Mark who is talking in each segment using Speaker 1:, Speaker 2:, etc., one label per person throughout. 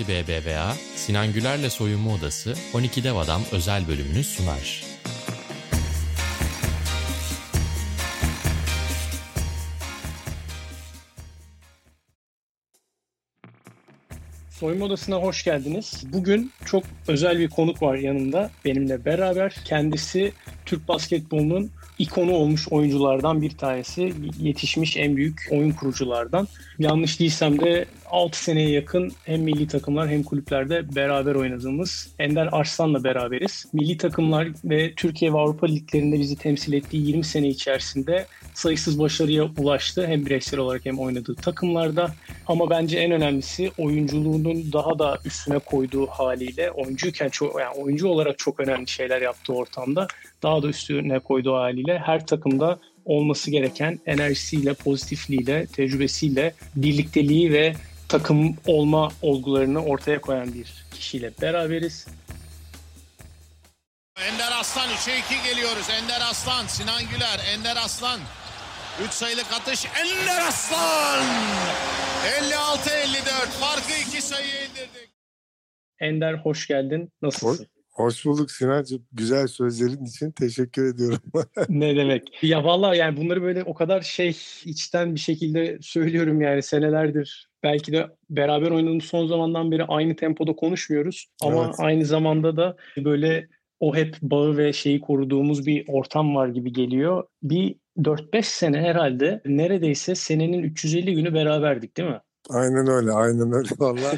Speaker 1: Fatih BBVA, Sinan Güler'le Soyunma Odası 12 Dev Adam özel bölümünü sunar.
Speaker 2: Soyunma Odası'na hoş geldiniz. Bugün çok özel bir konuk var yanımda benimle beraber. Kendisi Türk basketbolunun ikonu olmuş oyunculardan bir tanesi. Yetişmiş en büyük oyun kuruculardan. Yanlış değilsem de 6 seneye yakın hem milli takımlar hem kulüplerde beraber oynadığımız Ender Arslan'la beraberiz. Milli takımlar ve Türkiye ve Avrupa liglerinde bizi temsil ettiği 20 sene içerisinde sayısız başarıya ulaştı. Hem bireysel olarak hem oynadığı takımlarda. Ama bence en önemlisi oyunculuğunun daha da üstüne koyduğu haliyle oyuncuyken çok, yani oyuncu olarak çok önemli şeyler yaptığı ortamda daha da üstüne koyduğu haliyle her takımda olması gereken enerjisiyle, pozitifliğiyle, tecrübesiyle, birlikteliği ve takım olma olgularını ortaya koyan bir kişiyle beraberiz.
Speaker 3: Ender Aslan 3'e 2 geliyoruz. Ender Aslan, Sinan Güler, Ender Aslan. 3 sayılık atış Ender Aslan. 56-54 farkı 2 sayı indirdik.
Speaker 2: Ender hoş geldin. Nasılsın?
Speaker 4: Hoş bulduk Sinancığım. Güzel sözlerin için teşekkür ediyorum.
Speaker 2: ne demek? Ya vallahi yani bunları böyle o kadar şey içten bir şekilde söylüyorum yani senelerdir. Belki de beraber oynadığımız son zamandan beri aynı tempoda konuşmuyoruz. Ama evet. aynı zamanda da böyle o hep bağı ve şeyi koruduğumuz bir ortam var gibi geliyor. Bir 4-5 sene herhalde neredeyse senenin 350 günü beraberdik değil mi?
Speaker 4: Aynen öyle, aynen öyle. Valla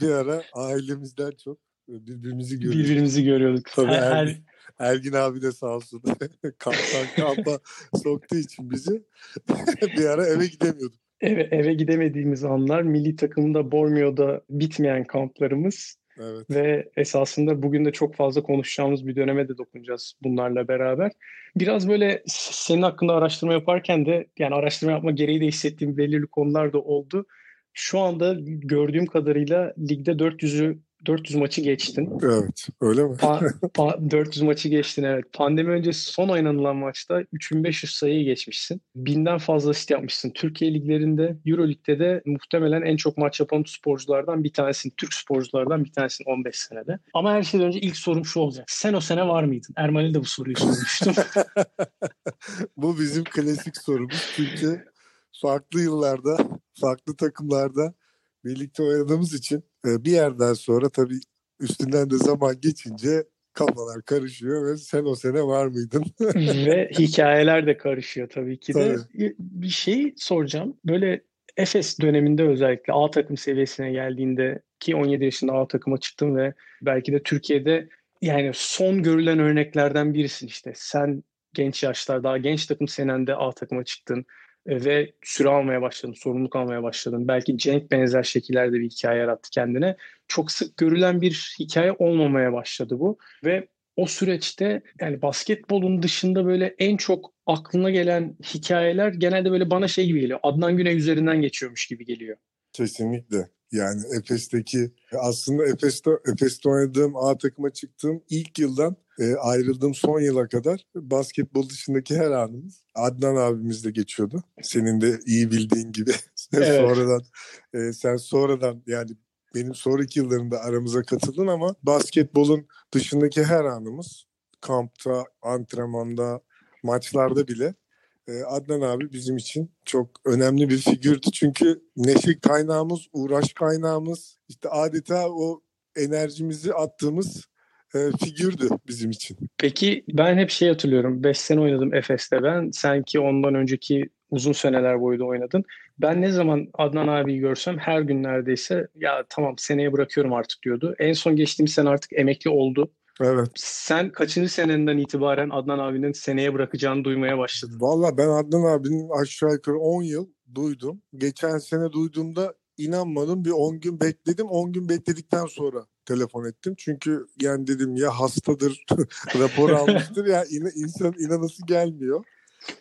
Speaker 4: bir ara ailemizden çok birbirimizi görüyorduk.
Speaker 2: Birbirimizi görüyorduk.
Speaker 4: Tabii her, Ergin, Ergin abi de sağ olsun. Kamptan kampa soktuğu için bizi bir ara eve gidemiyorduk.
Speaker 2: Eve, eve gidemediğimiz anlar milli takımda Bormio'da bitmeyen kamplarımız. Evet. Ve esasında bugün de çok fazla konuşacağımız bir döneme de dokunacağız bunlarla beraber. Biraz böyle senin hakkında araştırma yaparken de yani araştırma yapma gereği de hissettiğim belirli konular da oldu. Şu anda gördüğüm kadarıyla ligde 400'ü 400 maçı geçtin.
Speaker 4: Evet, öyle mi?
Speaker 2: Pa, pa, 400 maçı geçtin evet. Pandemi öncesi son oynanılan maçta 3500 sayıyı geçmişsin. Binden fazla asist yapmışsın. Türkiye liglerinde, Euro Lig'de de muhtemelen en çok maç yapan sporculardan bir tanesin. Türk sporculardan bir tanesin 15 senede. Ama her şeyden önce ilk sorum şu olacak. Sen o sene var mıydın? Erman'e de bu soruyu sormuştum.
Speaker 4: bu bizim klasik sorumuz. Çünkü farklı yıllarda, farklı takımlarda birlikte oynadığımız için e, bir yerden sonra tabii üstünden de zaman geçince kafalar karışıyor ve sen o sene var mıydın?
Speaker 2: ve hikayeler de karışıyor tabii ki de. Tabii. Bir şey soracağım. Böyle Efes döneminde özellikle A takım seviyesine geldiğinde ki 17 yaşında A takıma çıktım ve belki de Türkiye'de yani son görülen örneklerden birisin işte. Sen genç yaşlar daha genç takım senende A takıma çıktın. E, ve süre almaya başladın, sorumluluk almaya başladın. Belki Cenk benzer şekillerde bir hikaye yarattı kendine. Çok sık görülen bir hikaye olmamaya başladı bu ve o süreçte yani basketbolun dışında böyle en çok aklına gelen hikayeler genelde böyle bana şey gibi geliyor. Adnan Güney üzerinden geçiyormuş gibi geliyor.
Speaker 4: Kesinlikle. Yani Efes'teki aslında Efes'te, Efes'te oynadığım A takıma çıktığım ilk yıldan e, ayrıldığım son yıla kadar basketbol dışındaki her anımız Adnan abimizle geçiyordu. Senin de iyi bildiğin gibi. Evet. sonradan e, sen sonradan yani benim sonraki yıllarında aramıza katıldın ama basketbolun dışındaki her anımız kampta, antrenmanda, maçlarda bile Adnan abi bizim için çok önemli bir figürdü. Çünkü neşe kaynağımız, uğraş kaynağımız, işte adeta o enerjimizi attığımız e, figürdü bizim için.
Speaker 2: Peki ben hep şey hatırlıyorum. 5 sene oynadım Efes'te ben. Sen ki ondan önceki uzun seneler boyu da oynadın. Ben ne zaman Adnan abiyi görsem her gün neredeyse ya tamam seneye bırakıyorum artık diyordu. En son geçtiğim sene artık emekli oldu.
Speaker 4: Evet.
Speaker 2: Sen kaçıncı senenden itibaren Adnan abinin seneye bırakacağını duymaya başladın?
Speaker 4: Valla ben Adnan abinin aşağı yukarı 10 yıl duydum. Geçen sene duyduğumda inanmadım. Bir 10 gün bekledim. 10 gün bekledikten sonra telefon ettim. Çünkü yani dedim ya hastadır, rapor almıştır ya in, insan inanası gelmiyor.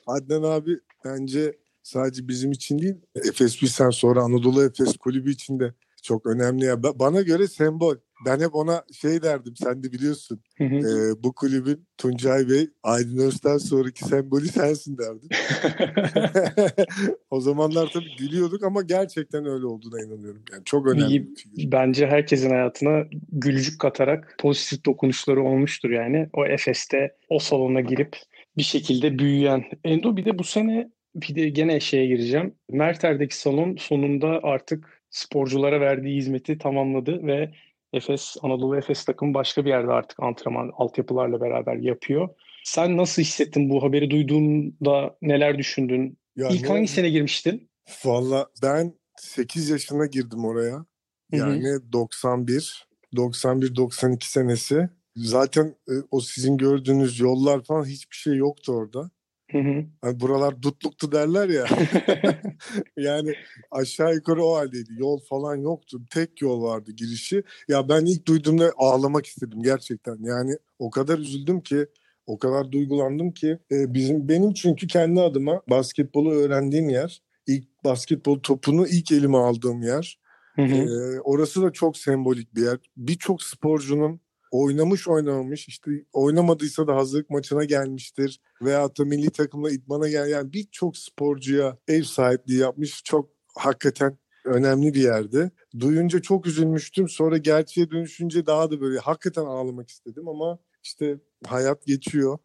Speaker 4: Adnan abi bence sadece bizim için değil, Efes Pilsen sonra Anadolu Efes kulübü için de çok önemli. Ya. Bana göre sembol. Ben hep ona şey derdim sen de biliyorsun. e, bu kulübün Tuncay Bey Aydın Öz'den sonraki sembolü sensin derdim. o zamanlar tabii gülüyorduk ama gerçekten öyle olduğuna inanıyorum. Yani çok önemli.
Speaker 2: Bence herkesin hayatına gülücük katarak pozitif dokunuşları olmuştur yani. O Efes'te o salona girip bir şekilde büyüyen. Endo bir de bu sene bir de gene şeye gireceğim. Merter'deki salon sonunda artık sporculara verdiği hizmeti tamamladı ve Efes, Anadolu Efes takım başka bir yerde artık antrenman altyapılarla beraber yapıyor. Sen nasıl hissettin bu haberi duyduğunda neler düşündün? Ya İlk hangi sene girmiştin?
Speaker 4: Valla ben 8 yaşına girdim oraya. Yani Hı-hı. 91, 91-92 senesi. Zaten e, o sizin gördüğünüz yollar falan hiçbir şey yoktu orada. Hı hı. Hani buralar dutluktu derler ya. yani aşağı yukarı o haldeydi. Yol falan yoktu. Tek yol vardı girişi. Ya ben ilk duyduğumda ağlamak istedim gerçekten. Yani o kadar üzüldüm ki o kadar duygulandım ki e, bizim benim çünkü kendi adıma basketbolu öğrendiğim yer, ilk basketbol topunu ilk elime aldığım yer. Hı hı. E, orası da çok sembolik bir yer. Birçok sporcunun oynamış oynamamış işte oynamadıysa da hazırlık maçına gelmiştir veya da milli takımla idmana gel yani birçok sporcuya ev sahipliği yapmış çok hakikaten önemli bir yerde. Duyunca çok üzülmüştüm. Sonra gerçeğe dönüşünce daha da böyle hakikaten ağlamak istedim ama işte hayat geçiyor.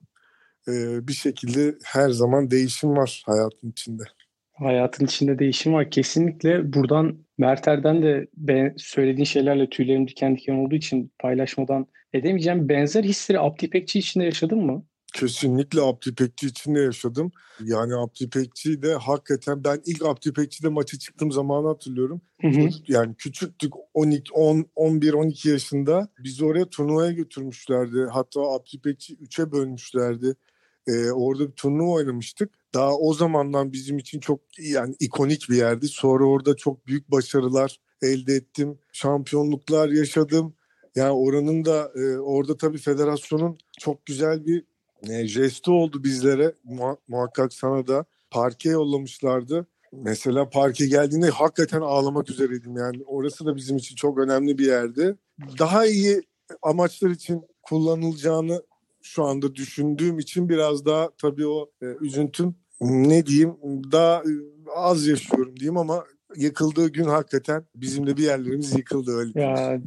Speaker 4: Ee, bir şekilde her zaman değişim var hayatın içinde.
Speaker 2: Hayatın içinde değişim var. Kesinlikle buradan Merter'den de ben söylediğin şeylerle tüylerim diken diken olduğu için paylaşmadan edemeyeceğim. Benzer hisleri Abdi İpekçi içinde yaşadın mı?
Speaker 4: Kesinlikle Abdi İpekçi içinde yaşadım. Yani Abdi İpekçi de hakikaten ben ilk Abdi İpekçi'de maçı çıktığım zamanı hatırlıyorum. Hı hı. Yani küçüktük 12, 10, 11, 12 yaşında. Bizi oraya turnuvaya götürmüşlerdi. Hatta Abdi İpekçi 3'e bölmüşlerdi. Ee, orada bir turnuva oynamıştık. Daha o zamandan bizim için çok yani ikonik bir yerdi. Sonra orada çok büyük başarılar elde ettim. Şampiyonluklar yaşadım. Yani oranın da e, orada tabii federasyonun çok güzel bir e, jesti oldu bizlere. Muha- muhakkak sana da parke yollamışlardı. Mesela parke geldiğinde hakikaten ağlamak üzereydim. Yani orası da bizim için çok önemli bir yerdi. Daha iyi amaçlar için kullanılacağını şu anda düşündüğüm için biraz daha tabii o e, üzüntüm ne diyeyim daha e, az yaşıyorum diyeyim ama yıkıldığı gün hakikaten bizim de bir yerlerimiz yıkıldı öyle.
Speaker 2: Ya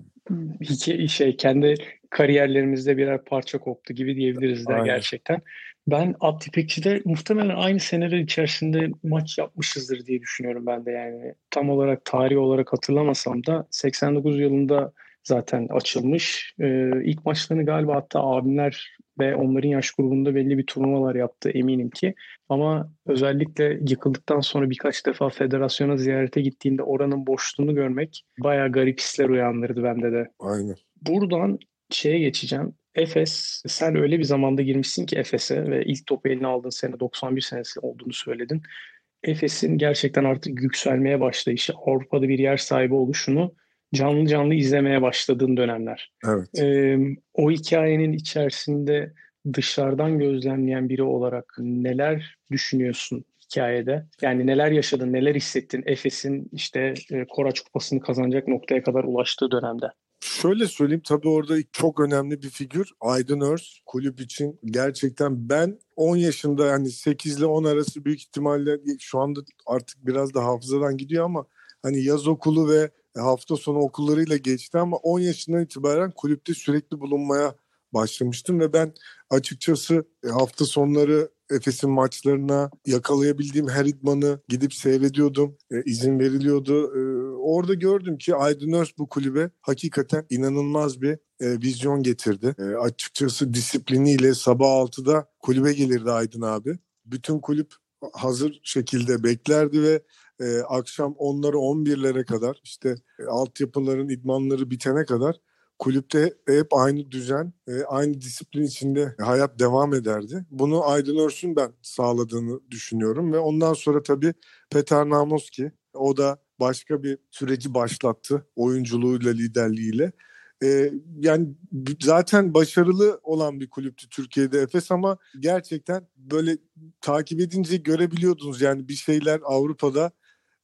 Speaker 2: iki şey kendi kariyerlerimizde birer parça koptu gibi diyebiliriz de gerçekten. Ben Abdi Pekçi'de muhtemelen aynı seneler içerisinde maç yapmışızdır diye düşünüyorum ben de yani. Tam olarak tarih olarak hatırlamasam da 89 yılında zaten açılmış. Ee, ilk maçlarını galiba hatta abimler ve onların yaş grubunda belli bir turnuvalar yaptı eminim ki. Ama özellikle yıkıldıktan sonra birkaç defa federasyona ziyarete gittiğinde oranın boşluğunu görmek bayağı garip hisler uyandırdı bende de.
Speaker 4: Aynen.
Speaker 2: Buradan şeye geçeceğim. Efes, sen öyle bir zamanda girmişsin ki Efes'e ve ilk topu eline aldığın sene 91 senesi olduğunu söyledin. Efes'in gerçekten artık yükselmeye başlayışı, Avrupa'da bir yer sahibi oluşunu canlı canlı izlemeye başladığın dönemler.
Speaker 4: Evet.
Speaker 2: Ee, o hikayenin içerisinde dışarıdan gözlemleyen biri olarak neler düşünüyorsun hikayede? Yani neler yaşadın, neler hissettin Efes'in işte e, Koraç Kupası'nı kazanacak noktaya kadar ulaştığı dönemde?
Speaker 4: Şöyle söyleyeyim tabii orada çok önemli bir figür Aydın Örs kulüp için gerçekten ben 10 yaşında yani 8 ile 10 arası büyük ihtimalle şu anda artık biraz da hafızadan gidiyor ama hani yaz okulu ve hafta sonu okullarıyla geçti ama 10 yaşından itibaren kulüpte sürekli bulunmaya başlamıştım ve ben açıkçası e, hafta sonları Efes'in maçlarına yakalayabildiğim her idmanı gidip seyrediyordum. E, izin veriliyordu. E, orada gördüm ki Aydın Öz bu kulübe hakikaten inanılmaz bir e, vizyon getirdi. E, açıkçası disipliniyle sabah 6'da kulübe gelirdi Aydın abi. Bütün kulüp hazır şekilde beklerdi ve e, akşam onları 11'lere kadar işte e, altyapıların idmanları bitene kadar kulüpte hep aynı düzen, e, aynı disiplin içinde hayat devam ederdi. Bunu Aydın Örs'ün ben sağladığını düşünüyorum ve ondan sonra tabii Peter Namoski o da başka bir süreci başlattı oyunculuğuyla, liderliğiyle. Ee, yani zaten başarılı olan bir kulüptü Türkiye'de Efes ama gerçekten böyle takip edince görebiliyordunuz yani bir şeyler Avrupa'da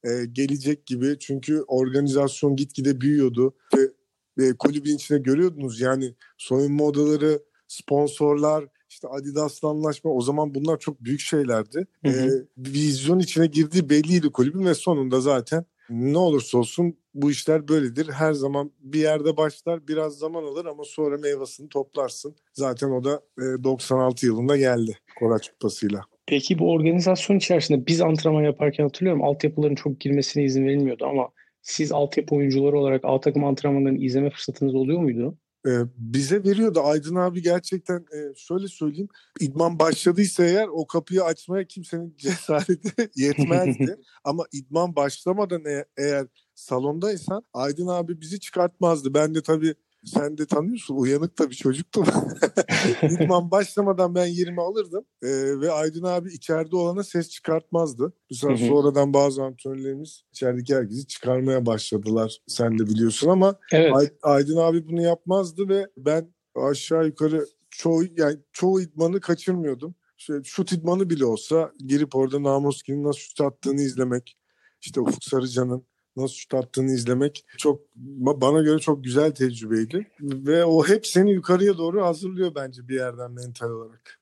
Speaker 4: e, gelecek gibi. Çünkü organizasyon gitgide büyüyordu ve e, kulübün içine görüyordunuz. Yani soyunma odaları, sponsorlar, işte Adidas'la anlaşma o zaman bunlar çok büyük şeylerdi. Hı hı. E, vizyon içine girdiği belliydi kulübün ve sonunda zaten ne olursa olsun bu işler böyledir. Her zaman bir yerde başlar biraz zaman alır ama sonra meyvasını toplarsın. Zaten o da e, 96 yılında geldi Koraç Kupası'yla.
Speaker 2: Peki bu organizasyon içerisinde biz antrenman yaparken hatırlıyorum altyapıların çok girmesine izin verilmiyordu ama siz altyapı oyuncuları olarak A takım antrenmanlarını izleme fırsatınız oluyor muydu?
Speaker 4: Ee, bize veriyordu. Aydın abi gerçekten e, şöyle söyleyeyim. İdman başladıysa eğer o kapıyı açmaya kimsenin cesareti yetmezdi. Ama idman başlamadan e- eğer salondaysan Aydın abi bizi çıkartmazdı. Ben de tabii sen de tanıyorsun uyanık da bir çocuktum. İdman başlamadan ben yerimi alırdım ee, ve Aydın abi içeride olana ses çıkartmazdı. Mesela sonradan bazı antrenörlerimiz içerideki herkesi çıkarmaya başladılar. Sen de biliyorsun ama evet. Aydın abi bunu yapmazdı ve ben aşağı yukarı çoğu yani çoğu idmanı kaçırmıyordum. İşte şut idmanı bile olsa girip orada Namuski'nin nasıl şut attığını izlemek, işte Ufuk Sarıcan'ın nasıl şut attığını izlemek çok bana göre çok güzel tecrübeydi. Ve o hep seni yukarıya doğru hazırlıyor bence bir yerden mental olarak.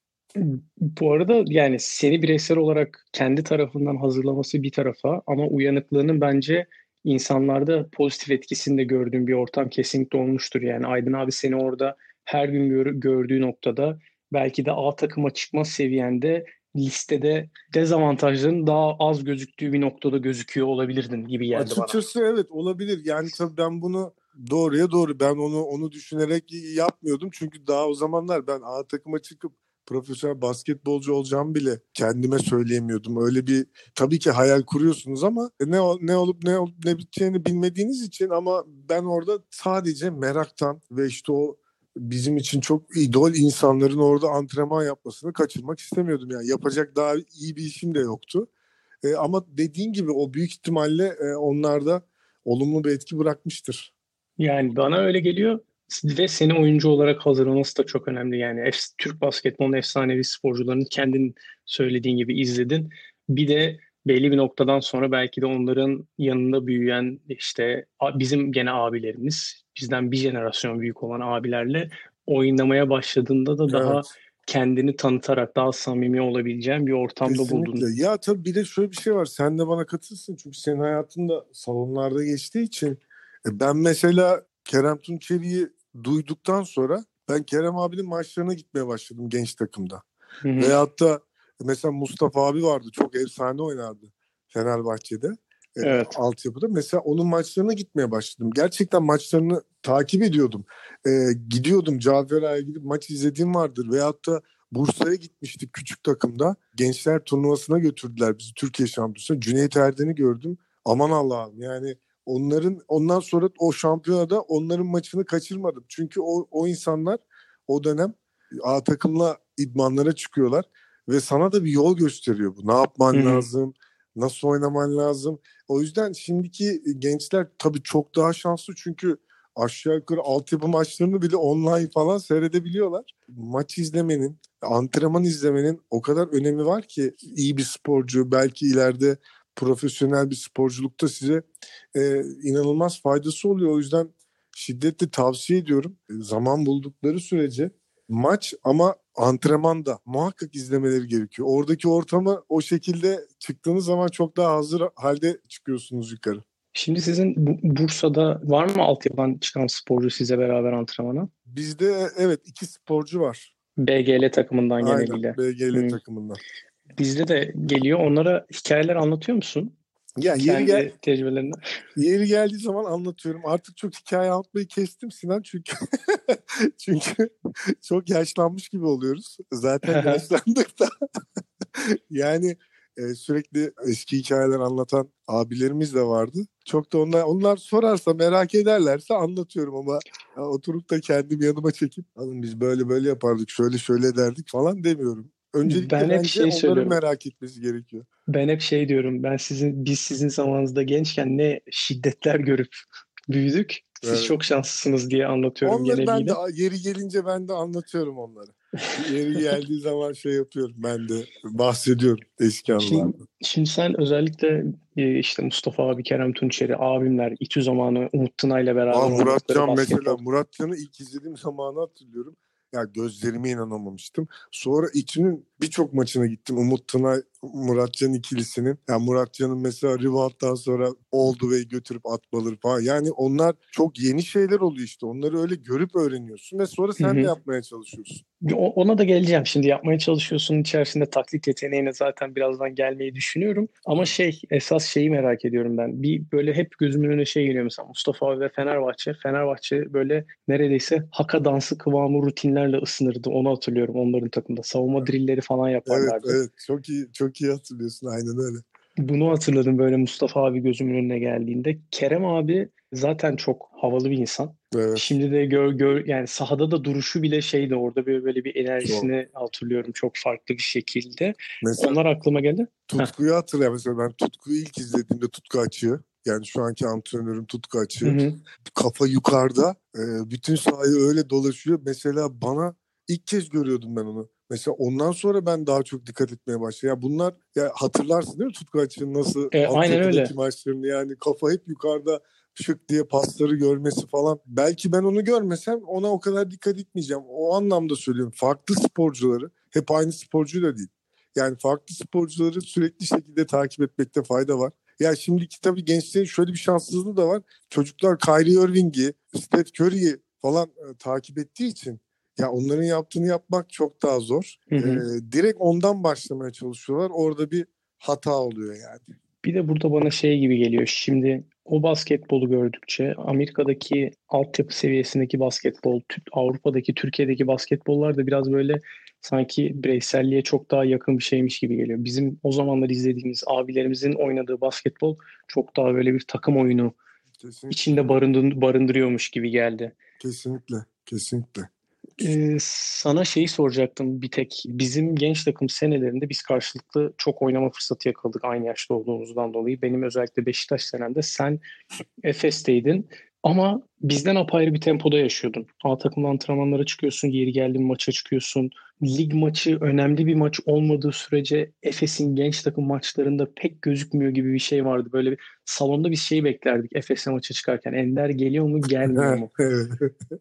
Speaker 2: Bu arada yani seni bireysel olarak kendi tarafından hazırlaması bir tarafa ama uyanıklığının bence insanlarda pozitif etkisini de gördüğüm bir ortam kesinlikle olmuştur. Yani Aydın abi seni orada her gün gör, gördüğü noktada belki de A takıma çıkma seviyende listede dezavantajların daha az gözüktüğü bir noktada gözüküyor olabilirdin gibi geldi
Speaker 4: Açıkçası bana. Açıkçası evet olabilir. Yani tabii ben bunu doğruya doğru ben onu onu düşünerek yapmıyordum. Çünkü daha o zamanlar ben A takıma çıkıp profesyonel basketbolcu olacağımı bile kendime söyleyemiyordum. Öyle bir tabii ki hayal kuruyorsunuz ama ne ne olup ne olup ne biteceğini bilmediğiniz için ama ben orada sadece meraktan ve işte o bizim için çok idol insanların orada antrenman yapmasını kaçırmak istemiyordum. Yani yapacak daha iyi bir işim de yoktu. E, ama dediğin gibi o büyük ihtimalle e, onlarda olumlu bir etki bırakmıştır.
Speaker 2: Yani bana öyle geliyor ve seni oyuncu olarak hazırlaması da çok önemli. Yani Türk basketbolun efsanevi sporcularını kendin söylediğin gibi izledin. Bir de belli bir noktadan sonra belki de onların yanında büyüyen işte bizim gene abilerimiz bizden bir jenerasyon büyük olan abilerle oynamaya başladığında da daha evet. kendini tanıtarak daha samimi olabileceğin bir ortamda Kesinlikle. buldun.
Speaker 4: Ya tabii bir de şöyle bir şey var. Sen de bana katılsın çünkü senin hayatında salonlarda geçtiği için e, ben mesela Kerem Tunçeri'yi duyduktan sonra ben Kerem abinin maçlarına gitmeye başladım genç takımda. Hı hı. Veyahut da mesela Mustafa abi vardı çok efsane oynardı Fenerbahçe'de. E, evet. E, altyapıda. Mesela onun maçlarına gitmeye başladım. Gerçekten maçlarını takip ediyordum. E, gidiyordum Cafera'ya gidip maç izlediğim vardır. Veyahut da Bursa'ya gitmiştik küçük takımda. Gençler turnuvasına götürdüler bizi Türkiye şampiyonasına. Cüneyt Erden'i gördüm. Aman Allah'ım yani onların ondan sonra o şampiyonada onların maçını kaçırmadım. Çünkü o, o insanlar o dönem A takımla idmanlara çıkıyorlar ve sana da bir yol gösteriyor bu. Ne yapman Hı-hı. lazım? Nasıl oynaman lazım? O yüzden şimdiki gençler tabii çok daha şanslı çünkü aşağı yukarı altyapı maçlarını bile online falan seyredebiliyorlar. Maç izlemenin, antrenman izlemenin o kadar önemi var ki iyi bir sporcu belki ileride profesyonel bir sporculukta size e, inanılmaz faydası oluyor. O yüzden şiddetle tavsiye ediyorum. E, zaman buldukları sürece maç ama antrenman da muhakkak izlemeleri gerekiyor. Oradaki ortamı o şekilde çıktığınız zaman çok daha hazır halde çıkıyorsunuz yukarı.
Speaker 2: Şimdi sizin Bursa'da var mı altyapıdan çıkan sporcu size beraber antrenmana?
Speaker 4: Bizde evet iki sporcu var.
Speaker 2: BGL takımından
Speaker 4: Aynen,
Speaker 2: geneliyle.
Speaker 4: BGL hmm. takımından.
Speaker 2: Bizde de geliyor. Onlara hikayeler anlatıyor musun?
Speaker 4: Ya yeri gel tecrübelerini. Yeri geldiği zaman anlatıyorum. Artık çok hikaye anlatmayı kestim Sinan çünkü çünkü çok yaşlanmış gibi oluyoruz. Zaten yaşlandık da. yani e, sürekli eski hikayeler anlatan abilerimiz de vardı. Çok da onlar onlar sorarsa merak ederlerse anlatıyorum ama ya, oturup da kendim yanıma çekip alın biz böyle böyle yapardık şöyle şöyle derdik falan demiyorum. Öncelikle ben hep şey onları merak etmesi gerekiyor.
Speaker 2: Ben hep şey diyorum. Ben sizin biz sizin zamanınızda gençken ne şiddetler görüp büyüdük. Siz
Speaker 4: Evet.
Speaker 2: çok şanslısınız diye anlatıyorum
Speaker 4: Onları ben de yeri gelince ben de anlatıyorum onları. yeri geldiği zaman şey yapıyorum. Ben de bahsediyorum eski anılardan.
Speaker 2: Şimdi sen özellikle e, işte Mustafa abi, Kerem Tunçeri, abimler, İTÜ zamanı Umut Tınay'la beraber
Speaker 4: Aa, Muratcan mesela Muratcan'ı ilk izlediğim zamanı hatırlıyorum. Ya gözlerime inanamamıştım. Sonra İTÜ'nün birçok maçına gittim. Umut Tınay, Muratcan ikilisinin. Ya Muratcan'ın mesela rebound'dan sonra oldu ve götürüp atmaları falan. Yani onlar çok yeni şeyler oluyor işte. Onları öyle görüp öğreniyorsun ve sonra sen
Speaker 2: Hı
Speaker 4: de yapmaya çalışıyorsun.
Speaker 2: Ona da geleceğim. Şimdi yapmaya çalışıyorsun. içerisinde taklit yeteneğine zaten birazdan gelmeyi düşünüyorum. Ama şey esas şeyi merak ediyorum ben. Bir böyle hep gözümün önüne şey geliyor mesela Mustafa ve Fenerbahçe. Fenerbahçe böyle neredeyse haka dansı kıvamı rutinlerle ısınırdı. Onu hatırlıyorum onların takımda. Savunma drilleri falan
Speaker 4: Evet,
Speaker 2: yaparlardı.
Speaker 4: evet. Çok iyi, çok iyi hatırlıyorsun. Aynen öyle.
Speaker 2: Bunu hatırladım böyle Mustafa abi gözümün önüne geldiğinde. Kerem abi zaten çok havalı bir insan.
Speaker 4: Evet.
Speaker 2: Şimdi de gör, gör yani sahada da duruşu bile şeydi orada böyle, böyle bir enerjisini hatırlıyorum çok farklı bir şekilde.
Speaker 4: Mesela
Speaker 2: Onlar aklıma geldi.
Speaker 4: Tutku'yu hatırlıyorum. Mesela ben Tutku'yu ilk izlediğimde Tutku açığı. Yani şu anki antrenörüm Tutku açığı.
Speaker 2: Hı hı.
Speaker 4: kafa yukarıda bütün sahayı öyle dolaşıyor. Mesela bana ilk kez görüyordum ben onu. Mesela ondan sonra ben daha çok dikkat etmeye başladım. Ya bunlar ya hatırlarsın değil mi Tutku Açık'ın nasıl
Speaker 2: E, aynen öyle.
Speaker 4: maçlarını yani kafa hep yukarıda şık diye pasları görmesi falan. Belki ben onu görmesem ona o kadar dikkat etmeyeceğim. O anlamda söylüyorum. Farklı sporcuları hep aynı sporcu da değil. Yani farklı sporcuları sürekli şekilde takip etmekte fayda var. Ya şimdiki tabii gençlerin şöyle bir şanssızlığı da var çocuklar Kyrie Irving'i, Steph Curry'i falan e, takip ettiği için ya onların yaptığını yapmak çok daha zor.
Speaker 2: Hı hı.
Speaker 4: E, direkt ondan başlamaya çalışıyorlar. Orada bir hata oluyor yani.
Speaker 2: Bir de burada bana şey gibi geliyor. Şimdi o basketbolu gördükçe Amerika'daki altyapı seviyesindeki basketbol, Avrupa'daki, Türkiye'deki basketbollar da biraz böyle sanki bireyselliğe çok daha yakın bir şeymiş gibi geliyor. Bizim o zamanlar izlediğimiz abilerimizin oynadığı basketbol çok daha böyle bir takım oyunu
Speaker 4: Kesinlikle.
Speaker 2: içinde barındır, barındırıyormuş gibi geldi.
Speaker 4: Kesinlikle. Kesinlikle.
Speaker 2: Sana şeyi soracaktım bir tek. Bizim genç takım senelerinde biz karşılıklı çok oynama fırsatı yakaladık aynı yaşta olduğumuzdan dolayı. Benim özellikle Beşiktaş senemde sen Efes'teydin. Ama bizden apayrı bir tempoda yaşıyordun. A takımda antrenmanlara çıkıyorsun, yeri geldi maça çıkıyorsun. Lig maçı önemli bir maç olmadığı sürece Efes'in genç takım maçlarında pek gözükmüyor gibi bir şey vardı. Böyle bir salonda bir şey beklerdik Efes'e maça çıkarken. Ender geliyor mu, gelmiyor mu?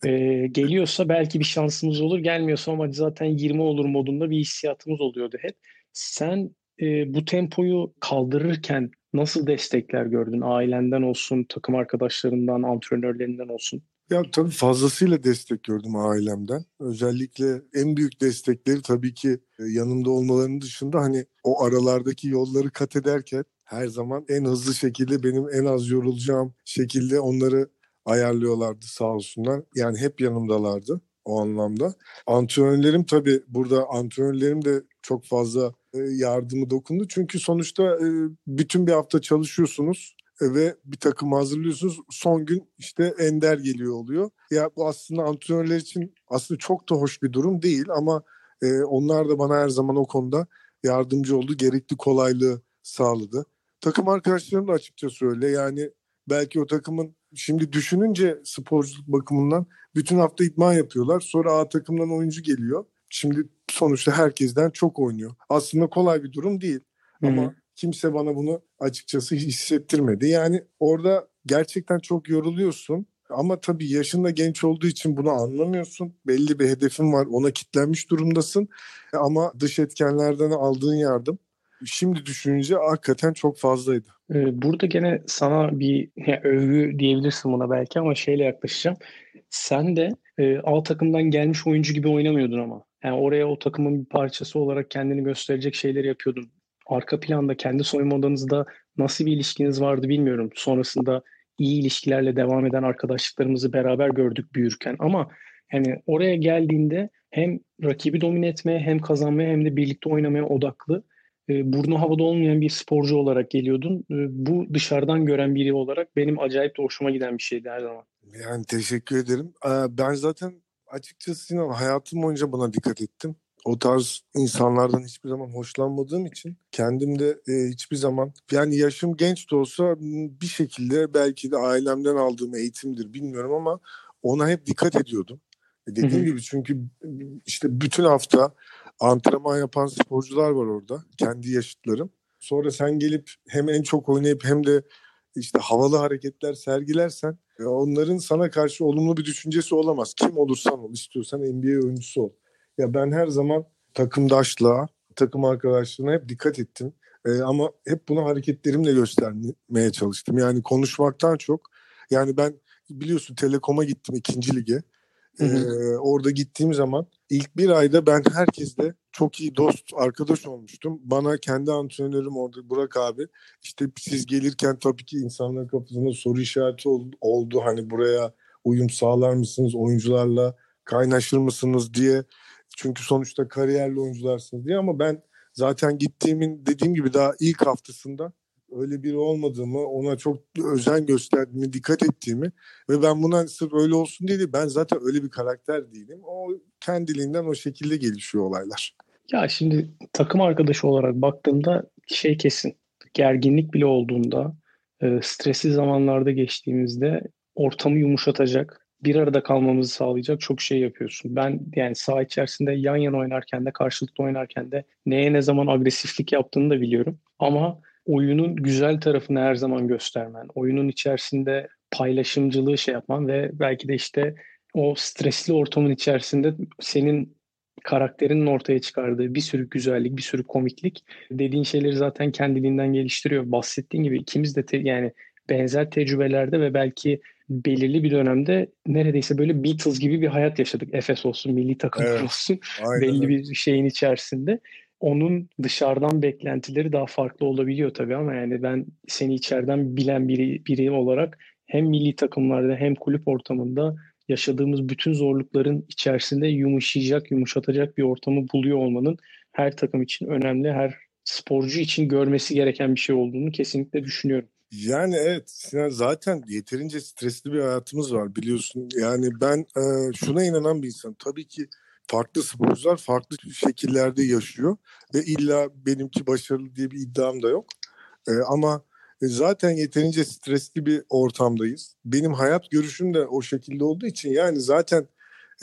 Speaker 2: Ee, geliyorsa belki bir şansımız olur. Gelmiyorsa ama zaten 20 olur modunda bir hissiyatımız oluyordu hep. Sen e, bu tempoyu kaldırırken nasıl destekler gördün? Ailenden olsun, takım arkadaşlarından, antrenörlerinden olsun.
Speaker 4: Ya tabii fazlasıyla destek gördüm ailemden. Özellikle en büyük destekleri tabii ki e, yanımda olmalarının dışında hani o aralardaki yolları kat ederken her zaman en hızlı şekilde benim en az yorulacağım şekilde onları ayarlıyorlardı sağ olsunlar. Yani hep yanımdalardı o anlamda. Antrenörlerim tabii burada antrenörlerim de çok fazla yardımı dokundu. Çünkü sonuçta e, bütün bir hafta çalışıyorsunuz e, ve bir takım hazırlıyorsunuz. Son gün işte Ender geliyor oluyor. Ya bu aslında antrenörler için aslında çok da hoş bir durum değil ama e, onlar da bana her zaman o konuda yardımcı oldu. Gerekli kolaylığı sağladı. Takım arkadaşlarım da açıkçası öyle. Yani belki o takımın şimdi düşününce sporculuk bakımından bütün hafta idman yapıyorlar. Sonra A takımdan oyuncu geliyor. Şimdi sonuçta herkesten çok oynuyor. Aslında kolay bir durum değil. Ama
Speaker 2: Hı hı.
Speaker 4: kimse bana bunu açıkçası hissettirmedi. Yani orada gerçekten çok yoruluyorsun. Ama tabii yaşında genç olduğu için bunu anlamıyorsun. Belli bir hedefin var. Ona kitlenmiş durumdasın. Ama dış etkenlerden aldığın yardım şimdi düşününce hakikaten çok fazlaydı.
Speaker 2: Ee, Burada gene sana bir ya, övgü diyebilirsin buna belki ama şeyle yaklaşacağım. Sen de e, A takımdan gelmiş oyuncu gibi oynamıyordun ama. Yani oraya o takımın bir parçası olarak kendini gösterecek şeyleri yapıyordun. Arka planda kendi soyunma odanızda nasıl bir ilişkiniz vardı bilmiyorum. Sonrasında iyi ilişkilerle devam eden arkadaşlıklarımızı beraber gördük büyürken ama yani oraya geldiğinde hem rakibi domine etmeye hem kazanmaya hem de birlikte oynamaya odaklı e, burnu havada olmayan bir sporcu olarak geliyordun. E, bu dışarıdan gören biri olarak benim acayip de hoşuma giden bir şeydi her zaman.
Speaker 4: Yani teşekkür ederim. Ben zaten açıkçası Sinan hayatım boyunca buna dikkat ettim. o tarz insanlardan hiçbir zaman hoşlanmadığım için kendim de e, hiçbir zaman yani yaşım genç de olsa bir şekilde belki de ailemden aldığım eğitimdir bilmiyorum ama ona hep dikkat ediyordum. E, dediğim gibi çünkü işte bütün hafta antrenman yapan sporcular var orada. Kendi yaşıtlarım. Sonra sen gelip hem en çok oynayıp hem de işte havalı hareketler sergilersen e, onların sana karşı olumlu bir düşüncesi olamaz. Kim olursan ol, istiyorsan NBA oyuncusu ol. Ya ben her zaman takımdaşlığa, takım arkadaşlığına hep dikkat ettim. Ee, ama hep bunu hareketlerimle göstermeye çalıştım. Yani konuşmaktan çok. Yani ben biliyorsun Telekom'a gittim ikinci lige. Ee, orada gittiğim zaman ilk bir ayda ben herkesle çok iyi dost, arkadaş olmuştum. Bana kendi antrenörüm orada Burak abi işte siz gelirken tabii ki insanların kafasında soru işareti oldu. Hani buraya uyum sağlar mısınız oyuncularla kaynaşır mısınız diye. Çünkü sonuçta kariyerli oyuncularsınız diye ama ben zaten gittiğimin dediğim gibi daha ilk haftasında öyle biri olmadığımı, ona çok özen gösterdiğimi, dikkat ettiğimi ve ben buna sırf öyle olsun diye değil, ben zaten öyle bir karakter değilim. O kendiliğinden o şekilde gelişiyor olaylar.
Speaker 2: Ya şimdi takım arkadaşı olarak baktığımda şey kesin. Gerginlik bile olduğunda, e, stresli zamanlarda geçtiğimizde ortamı yumuşatacak, bir arada kalmamızı sağlayacak çok şey yapıyorsun. Ben yani saha içerisinde yan yana oynarken de karşılıklı oynarken de neye ne zaman agresiflik yaptığını da biliyorum. Ama oyunun güzel tarafını her zaman göstermen, oyunun içerisinde paylaşımcılığı şey yapman ve belki de işte o stresli ortamın içerisinde senin karakterinin ortaya çıkardığı bir sürü güzellik, bir sürü komiklik dediğin şeyleri zaten kendiliğinden geliştiriyor. Bahsettiğin gibi ikimiz de te- yani benzer tecrübelerde ve belki belirli bir dönemde neredeyse böyle Beatles gibi bir hayat yaşadık. Efes olsun, milli takım evet, olsun aynen. belli bir şeyin içerisinde. Onun dışarıdan beklentileri daha farklı olabiliyor tabii ama yani ben seni içeriden bilen biri, biri olarak hem milli takımlarda hem kulüp ortamında yaşadığımız bütün zorlukların içerisinde yumuşayacak, yumuşatacak bir ortamı buluyor olmanın her takım için önemli, her sporcu için görmesi gereken bir şey olduğunu kesinlikle düşünüyorum.
Speaker 4: Yani evet zaten yeterince stresli bir hayatımız var biliyorsun. Yani ben e, şuna inanan bir insan. Tabii ki farklı sporcular farklı şekillerde yaşıyor ve illa benimki başarılı diye bir iddiam da yok. E, ama zaten yeterince stresli bir ortamdayız. Benim hayat görüşüm de o şekilde olduğu için yani zaten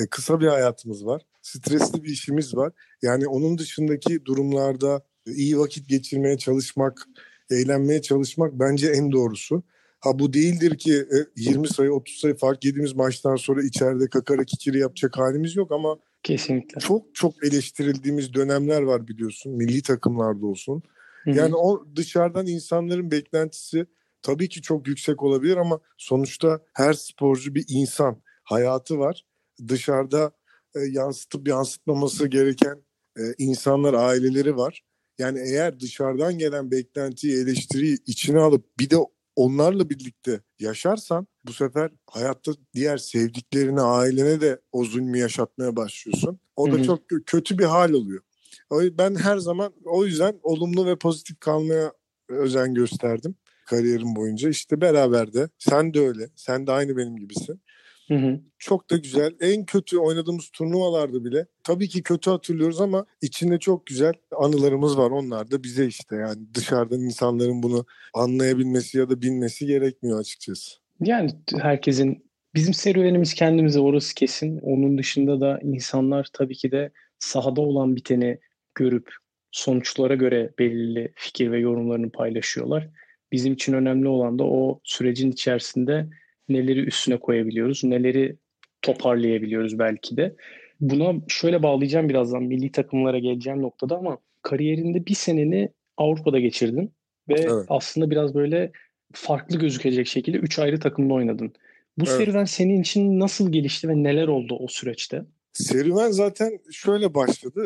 Speaker 4: e, kısa bir hayatımız var. Stresli bir işimiz var. Yani onun dışındaki durumlarda iyi vakit geçirmeye çalışmak, eğlenmeye çalışmak bence en doğrusu. Ha bu değildir ki 20 e, sayı 30 sayı fark yediğimiz maçtan sonra içeride kakara kikiri yapacak halimiz yok ama
Speaker 2: kesinlikle
Speaker 4: çok çok eleştirildiğimiz dönemler var biliyorsun milli takımlarda olsun. Yani o dışarıdan insanların beklentisi tabii ki çok yüksek olabilir ama sonuçta her sporcu bir insan hayatı var. Dışarıda e, yansıtıp yansıtmaması gereken e, insanlar aileleri var. Yani eğer dışarıdan gelen beklentiyi, eleştiriyi içine alıp bir de onlarla birlikte yaşarsan bu sefer hayatta diğer sevdiklerine, ailene de o zulmü yaşatmaya başlıyorsun. O da Hı-hı. çok kötü bir hal oluyor. Ben her zaman o yüzden olumlu ve pozitif kalmaya özen gösterdim kariyerim boyunca. İşte beraber de sen de öyle. Sen de aynı benim gibisin. Hı hı. Çok da güzel. En kötü oynadığımız turnuvalarda bile tabii ki kötü hatırlıyoruz ama içinde çok güzel anılarımız var. Onlar da bize işte yani dışarıdan insanların bunu anlayabilmesi ya da bilmesi gerekmiyor açıkçası.
Speaker 2: Yani herkesin bizim serüvenimiz kendimize orası kesin. Onun dışında da insanlar tabii ki de sahada olan biteni görüp sonuçlara göre belirli fikir ve yorumlarını paylaşıyorlar. Bizim için önemli olan da o sürecin içerisinde neleri üstüne koyabiliyoruz, neleri toparlayabiliyoruz belki de. Buna şöyle bağlayacağım birazdan milli takımlara geleceğim noktada ama kariyerinde bir seneni Avrupa'da geçirdin ve evet. aslında biraz böyle farklı gözükecek şekilde üç ayrı takımda oynadın. Bu evet. serüven senin için nasıl gelişti ve neler oldu o süreçte?
Speaker 4: Serüven zaten şöyle başladı.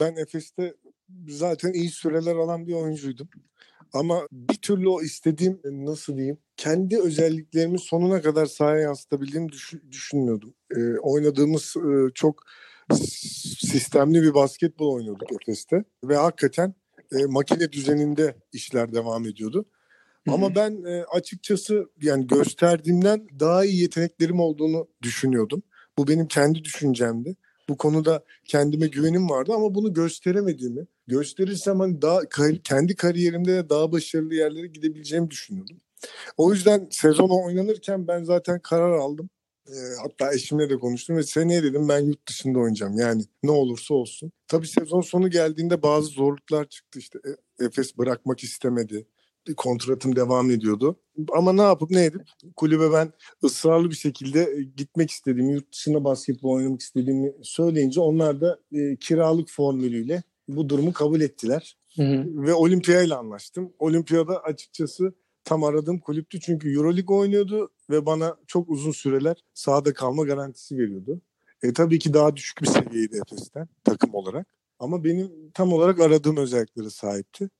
Speaker 4: Ben Efes'te zaten iyi süreler alan bir oyuncuydum. Ama bir türlü o istediğim nasıl diyeyim kendi özelliklerimi sonuna kadar sahaya yansıtabildiğimi düşün, düşünmüyordum. E, oynadığımız e, çok sistemli bir basketbol oynuyorduk Efes'te ve hakikaten e, makine düzeninde işler devam ediyordu. Hı-hı. Ama ben e, açıkçası yani gösterdiğimden daha iyi yeteneklerim olduğunu düşünüyordum. Bu benim kendi düşüncemdi. Bu konuda kendime güvenim vardı ama bunu gösteremediğimi, gösterirsem hani daha kendi kariyerimde daha başarılı yerlere gidebileceğimi düşünüyordum. O yüzden sezon oynanırken ben zaten karar aldım. E, hatta eşimle de konuştum ve seneye dedim ben yurt dışında oynayacağım. Yani ne olursa olsun. Tabii sezon sonu geldiğinde bazı zorluklar çıktı. İşte e, Efes bırakmak istemedi. Kontratım devam ediyordu. Ama ne yapıp ne edip kulübe ben ısrarlı bir şekilde e, gitmek istediğimi, yurt dışında basketbol oynamak istediğimi söyleyince onlar da e, kiralık formülüyle bu durumu kabul ettiler. Hı hı. Ve Olimpiya ile anlaştım. Olimpiyada açıkçası tam aradığım kulüptü çünkü Euroleague oynuyordu ve bana çok uzun süreler sahada kalma garantisi veriyordu. E, tabii ki daha düşük bir seviyeydi Efes'ten takım olarak. Ama benim tam olarak aradığım özelliklere sahipti.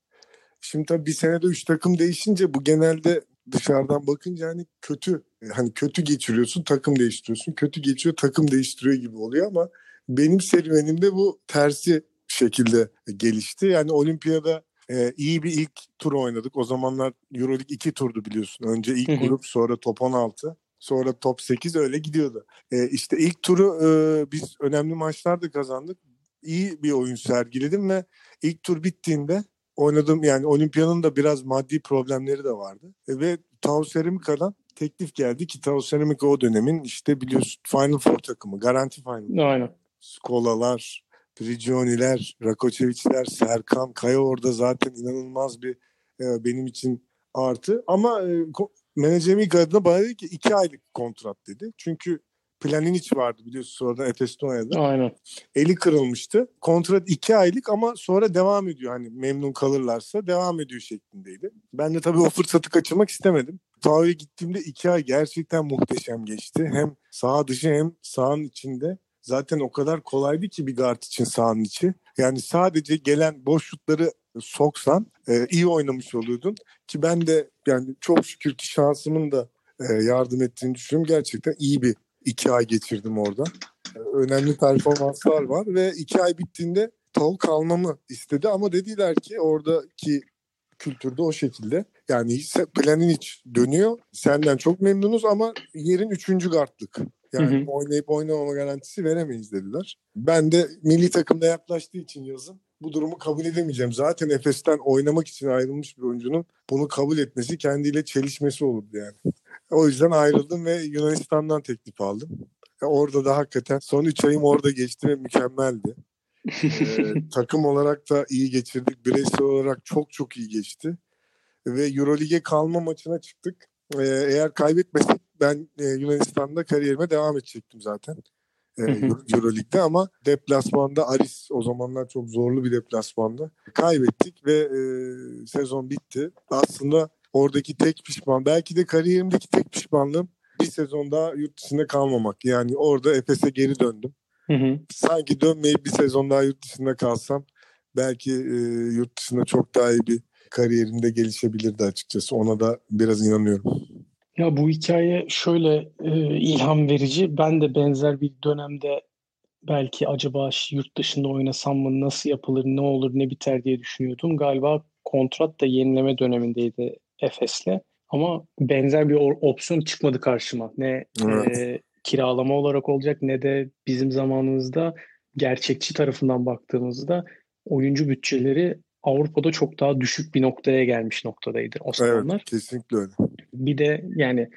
Speaker 4: Şimdi tabii bir senede üç takım değişince bu genelde dışarıdan bakınca hani kötü hani kötü geçiriyorsun takım değiştiriyorsun kötü geçiyor takım değiştiriyor gibi oluyor ama benim serüvenimde bu tersi şekilde gelişti. Yani olimpiyada e, iyi bir ilk tur oynadık. O zamanlar Euroleague iki turdu biliyorsun. Önce ilk grup sonra top 16 sonra top 8 öyle gidiyordu. E, işte ilk turu e, biz önemli maçlarda kazandık. İyi bir oyun sergiledim ve ilk tur bittiğinde oynadım yani olimpiyanın da biraz maddi problemleri de vardı. E, ve Tau Ceramica'dan teklif geldi ki Tau Ceramica o dönemin işte biliyorsun Final Four takımı, garanti Final.
Speaker 2: Aynen.
Speaker 4: Skolalar, Prigioni'ler, Rakoçeviç'ler, Serkan, Kaya orada zaten inanılmaz bir e, benim için artı. Ama e, menajerim ilk adına bana dedi ki iki aylık kontrat dedi. Çünkü Planinic vardı biliyorsun sonradan Efes'te oynadı.
Speaker 2: Aynen.
Speaker 4: Eli kırılmıştı. Kontrat iki aylık ama sonra devam ediyor. Hani memnun kalırlarsa devam ediyor şeklindeydi. Ben de tabii o fırsatı kaçırmak istemedim. Tao'ya gittiğimde iki ay gerçekten muhteşem geçti. Hem sağ dışı hem sahanın içinde zaten o kadar kolaydı ki bir guard için sahanın içi. Yani sadece gelen boş şutları soksan e, iyi oynamış oluyordun. Ki ben de yani çok şükür ki şansımın da e, yardım ettiğini düşünüyorum. Gerçekten iyi bir iki ay geçirdim orada. Önemli performanslar var ve iki ay bittiğinde tavuk almamı istedi ama dediler ki oradaki kültürde o şekilde. Yani planın hiç dönüyor. Senden çok memnunuz ama yerin üçüncü gardlık. Yani hı hı. oynayıp oynamama garantisi veremeyiz dediler. Ben de milli takımda yaklaştığı için yazın bu durumu kabul edemeyeceğim. Zaten Efes'ten oynamak için ayrılmış bir oyuncunun bunu kabul etmesi kendiyle çelişmesi olurdu yani. O yüzden ayrıldım ve Yunanistan'dan teklif aldım. E orada da hakikaten son 3 ayım orada geçti ve mükemmeldi. ee, takım olarak da iyi geçirdik. Bireysel olarak çok çok iyi geçti. Ve Eurolig'e kalma maçına çıktık. Ee, eğer kaybetmesek ben e, Yunanistan'da kariyerime devam edecektim zaten. E, Euroleague'de ama deplasmanda Aris o zamanlar çok zorlu bir deplasmanda kaybettik ve e, sezon bitti. Aslında oradaki tek pişman belki de kariyerimdeki tek pişmanlığım bir sezon daha yurt dışında kalmamak. Yani orada Efes'e geri döndüm. Hı hı. Sanki dönmeyip bir sezon daha yurt dışında kalsam belki e, yurt dışında çok daha iyi bir kariyerimde gelişebilirdi açıkçası. Ona da biraz inanıyorum.
Speaker 2: Ya bu hikaye şöyle e, ilham verici. Ben de benzer bir dönemde belki acaba yurt dışında oynasam mı, nasıl yapılır, ne olur, ne biter diye düşünüyordum. Galiba kontrat da yenileme dönemindeydi Efes'le. Ama benzer bir opsiyon çıkmadı karşıma. Ne evet. e, kiralama olarak olacak ne de bizim zamanımızda gerçekçi tarafından baktığımızda oyuncu bütçeleri Avrupa'da çok daha düşük bir noktaya gelmiş noktadaydı o zamanlar.
Speaker 4: Evet kesinlikle öyle.
Speaker 2: Bir de yani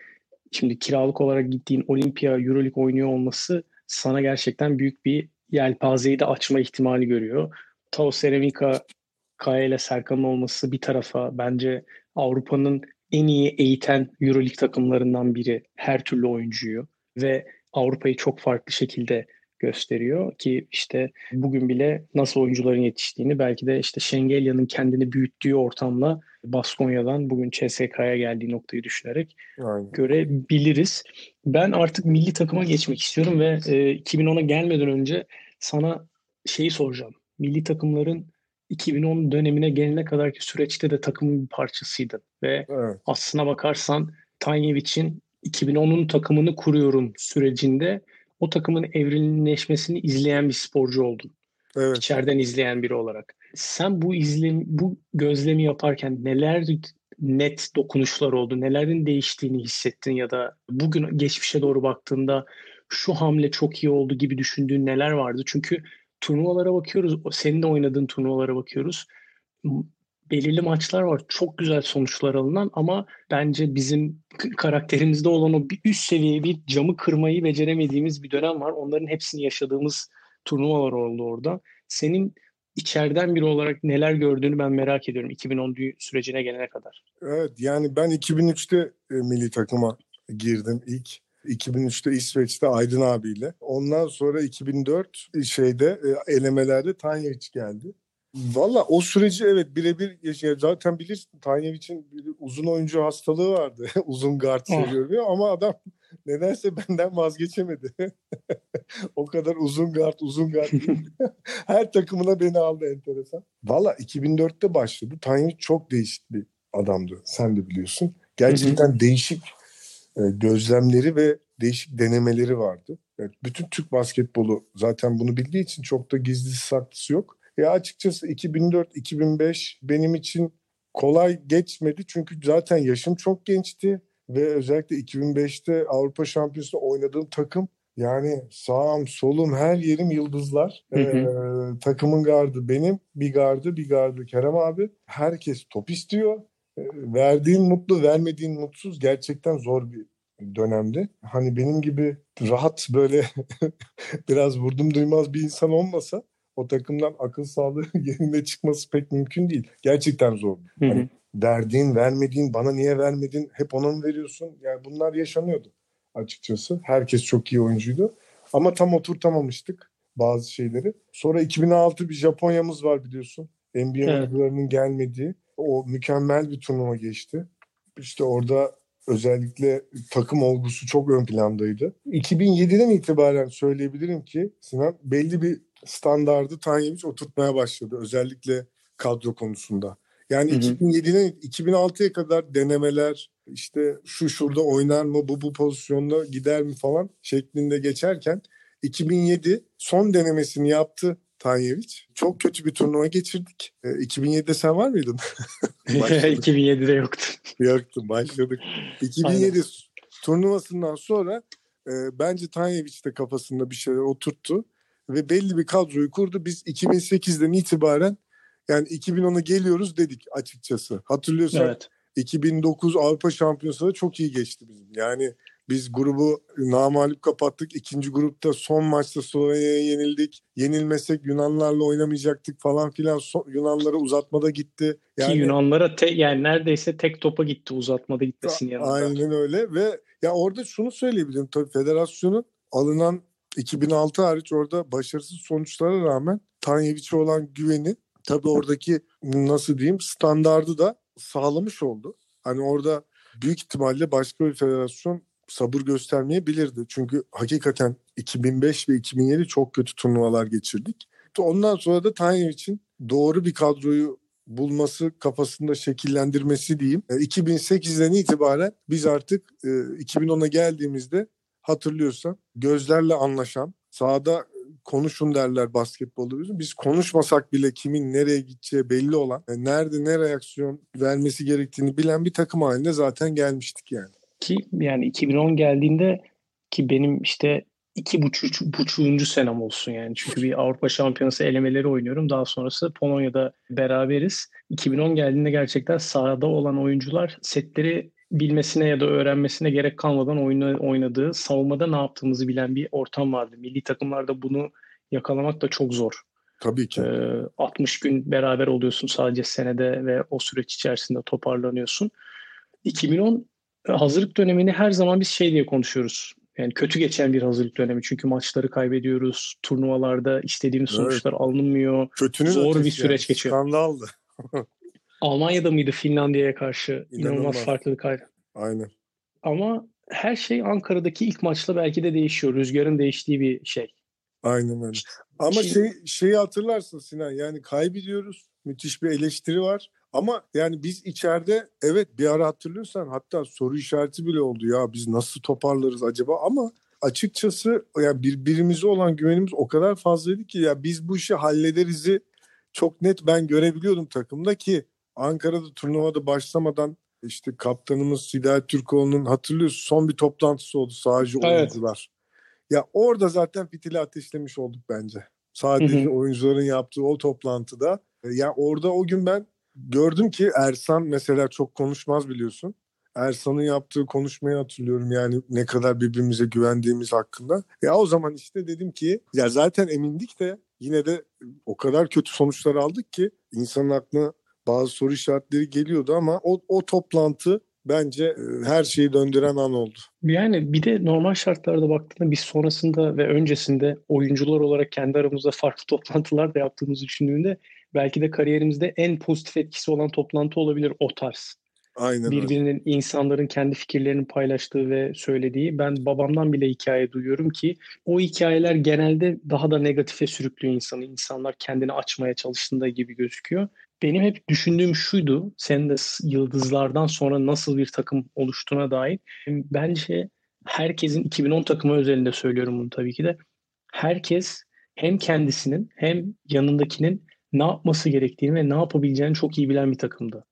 Speaker 2: şimdi kiralık olarak gittiğin Olimpia Euroleague oynuyor olması sana gerçekten büyük bir yelpazeyi de açma ihtimali görüyor. Tau Ceramica, Kaya ile Serkan'ın olması bir tarafa bence Avrupa'nın en iyi eğiten Euroleague takımlarından biri her türlü oyuncuyu ve Avrupa'yı çok farklı şekilde gösteriyor ki işte bugün bile nasıl oyuncuların yetiştiğini belki de işte Şengelya'nın kendini büyüttüğü ortamla Baskonya'dan bugün CSK'ya geldiği noktayı düşünerek Aynen. görebiliriz. Ben artık milli takıma geçmek istiyorum ve e, 2010'a gelmeden önce sana şeyi soracağım. Milli takımların 2010 dönemine gelene kadarki süreçte de takımın bir parçasıydın ve evet. aslına bakarsan Tanyevic'in 2010'un takımını kuruyorum sürecinde o takımın evrimleşmesini izleyen bir sporcu oldun. Evet. İçeriden izleyen biri olarak. Sen bu izlem bu gözlemi yaparken neler net dokunuşlar oldu? Nelerin değiştiğini hissettin ya da bugün geçmişe doğru baktığında şu hamle çok iyi oldu gibi düşündüğün neler vardı? Çünkü turnuvalara bakıyoruz. Senin de oynadığın turnuvalara bakıyoruz. Belirli maçlar var. Çok güzel sonuçlar alınan ama bence bizim karakterimizde olan o bir üst seviye bir camı kırmayı beceremediğimiz bir dönem var. Onların hepsini yaşadığımız turnuvalar oldu orada. Senin içeriden biri olarak neler gördüğünü ben merak ediyorum 2010 sürecine gelene kadar.
Speaker 4: Evet yani ben 2003'te e, milli takıma girdim ilk. 2003'te İsveç'te Aydın abiyle. Ondan sonra 2004 şeyde e, elemelerde Tanyeviç geldi. Valla o süreci evet birebir. Zaten bilirsin Tanyevic'in uzun oyuncu hastalığı vardı. uzun guard oh. seviyor ama adam nedense benden vazgeçemedi. o kadar uzun guard, uzun guard. Her takımına beni aldı enteresan. Valla 2004'te başladı. Tanyevic çok değişik bir adamdı. Sen de biliyorsun. Gerçekten değişik gözlemleri ve değişik denemeleri vardı. Yani bütün Türk basketbolu zaten bunu bildiği için çok da gizlisi saklısı yok. Ya açıkçası 2004-2005 benim için kolay geçmedi çünkü zaten yaşım çok gençti ve özellikle 2005'te Avrupa Şampiyonası'nda oynadığım takım yani sağım solum her yerim yıldızlar. Hı hı. Ee, takımın gardı benim, bir gardı bir gardı Kerem abi. Herkes top istiyor. Verdiğin mutlu, vermediğin mutsuz gerçekten zor bir dönemdi. Hani benim gibi rahat böyle biraz vurdum duymaz bir insan olmasa o takımdan akıl sağlığı yerine çıkması pek mümkün değil. Gerçekten zor. Hı hı. Hani verdiğin, vermediğin, bana niye vermedin, hep ona mı veriyorsun? Yani bunlar yaşanıyordu açıkçası. Herkes çok iyi oyuncuydu. Ama tam oturtamamıştık bazı şeyleri. Sonra 2006 bir Japonya'mız var biliyorsun. NBA evet. oyuncularının gelmediği. O mükemmel bir turnuva geçti. İşte orada özellikle takım olgusu çok ön plandaydı. 2007'den itibaren söyleyebilirim ki Sinan belli bir standardı Tanyeviç oturtmaya başladı. Özellikle kadro konusunda. Yani 2007'den 2006'ya kadar denemeler işte şu şurada oynar mı bu bu pozisyonda gider mi falan şeklinde geçerken 2007 son denemesini yaptı Tanyeviç. Çok kötü bir turnuva geçirdik. E, 2007'de sen var mıydın?
Speaker 2: 2007'de yoktu.
Speaker 4: Yoktu başladık. 2007 Aynen. turnuvasından sonra e, bence Tanyeviç de kafasında bir şeyler oturttu ve belli bir kadroyu kurdu. Biz 2008'den itibaren yani 2010'a geliyoruz dedik açıkçası. Hatırlıyorsan evet. 2009 Avrupa Şampiyonası da çok iyi geçti bizim. Yani biz grubu namalip kapattık. İkinci grupta son maçta Slovenya'ya yenildik. Yenilmesek Yunanlarla oynamayacaktık falan filan. So, Yunanlara uzatmada gitti.
Speaker 2: Yani, Ki Yunanlara te, yani neredeyse tek topa gitti uzatmada gitmesin yanında.
Speaker 4: Aynen öyle ve ya orada şunu söyleyebilirim tabii federasyonun alınan 2006 hariç orada başarısız sonuçlara rağmen Tanyeviç'e olan güveni tabii oradaki nasıl diyeyim standardı da sağlamış oldu. Hani orada büyük ihtimalle başka bir federasyon sabır göstermeyebilirdi. Çünkü hakikaten 2005 ve 2007 çok kötü turnuvalar geçirdik. Ondan sonra da Tanyeviç'in doğru bir kadroyu bulması, kafasında şekillendirmesi diyeyim. 2008'den e, itibaren biz artık 2010'a e, geldiğimizde hatırlıyorsan gözlerle anlaşan, sahada konuşun derler basketbolda bizim. Biz konuşmasak bile kimin nereye gideceği belli olan, yani nerede ne reaksiyon vermesi gerektiğini bilen bir takım halinde zaten gelmiştik yani.
Speaker 2: Ki yani 2010 geldiğinde ki benim işte iki buçuk, buçuğuncu senem olsun yani. Çünkü bir Avrupa Şampiyonası elemeleri oynuyorum. Daha sonrası Polonya'da beraberiz. 2010 geldiğinde gerçekten sahada olan oyuncular setleri bilmesine ya da öğrenmesine gerek kalmadan oynadığı, savunmada ne yaptığımızı bilen bir ortam vardı. Milli takımlarda bunu yakalamak da çok zor.
Speaker 4: Tabii ki. Ee,
Speaker 2: 60 gün beraber oluyorsun sadece senede ve o süreç içerisinde toparlanıyorsun. 2010 e, hazırlık dönemini her zaman biz şey diye konuşuyoruz. Yani kötü geçen bir hazırlık dönemi. Çünkü maçları kaybediyoruz. Turnuvalarda istediğimiz evet. sonuçlar alınmıyor. Kötünün Zor bir süreç yani. geçiyor.
Speaker 4: Skandaldı.
Speaker 2: Almanya'da mıydı Finlandiya'ya karşı? İnanılmaz, İnanılmaz farklılık.
Speaker 4: Aynen.
Speaker 2: Ama her şey Ankara'daki ilk maçla belki de değişiyor. Rüzgarın değiştiği bir şey.
Speaker 4: Aynen öyle. Ama Şimdi, şey şeyi hatırlarsın Sinan yani kaybediyoruz. Müthiş bir eleştiri var. Ama yani biz içeride evet bir ara hatırlıyorsan hatta soru işareti bile oldu ya biz nasıl toparlarız acaba ama açıkçası yani birbirimize olan güvenimiz o kadar fazlaydı ki ya biz bu işi hallederiz'i çok net ben görebiliyordum takımda ki Ankara'da turnuvada başlamadan işte kaptanımız Hidayet Türkoğlu'nun hatırlıyorsun son bir toplantısı oldu sadece evet. oyuncular. Ya orada zaten fitili ateşlemiş olduk bence. Sadece hı hı. oyuncuların yaptığı o toplantıda. Ya orada o gün ben gördüm ki Ersan mesela çok konuşmaz biliyorsun. Ersan'ın yaptığı konuşmayı hatırlıyorum yani ne kadar birbirimize güvendiğimiz hakkında. Ya o zaman işte dedim ki ya zaten emindik de yine de o kadar kötü sonuçlar aldık ki insanın aklına bazı soru işaretleri geliyordu ama o, o toplantı bence e, her şeyi döndüren an oldu.
Speaker 2: Yani bir de normal şartlarda baktığında biz sonrasında ve öncesinde oyuncular olarak kendi aramızda farklı toplantılar da yaptığımızı düşündüğünde belki de kariyerimizde en pozitif etkisi olan toplantı olabilir o tarz.
Speaker 4: Aynen
Speaker 2: Birbirinin öyle. insanların kendi fikirlerini paylaştığı ve söylediği. Ben babamdan bile hikaye duyuyorum ki o hikayeler genelde daha da negatife sürüklüyor insanı. İnsanlar kendini açmaya çalıştığında gibi gözüküyor. Benim hep düşündüğüm şuydu. Senin de yıldızlardan sonra nasıl bir takım oluştuğuna dair. Bence herkesin 2010 takımı özelinde söylüyorum bunu tabii ki de. Herkes hem kendisinin hem yanındakinin ne yapması gerektiğini ve ne yapabileceğini çok iyi bilen bir takımdı.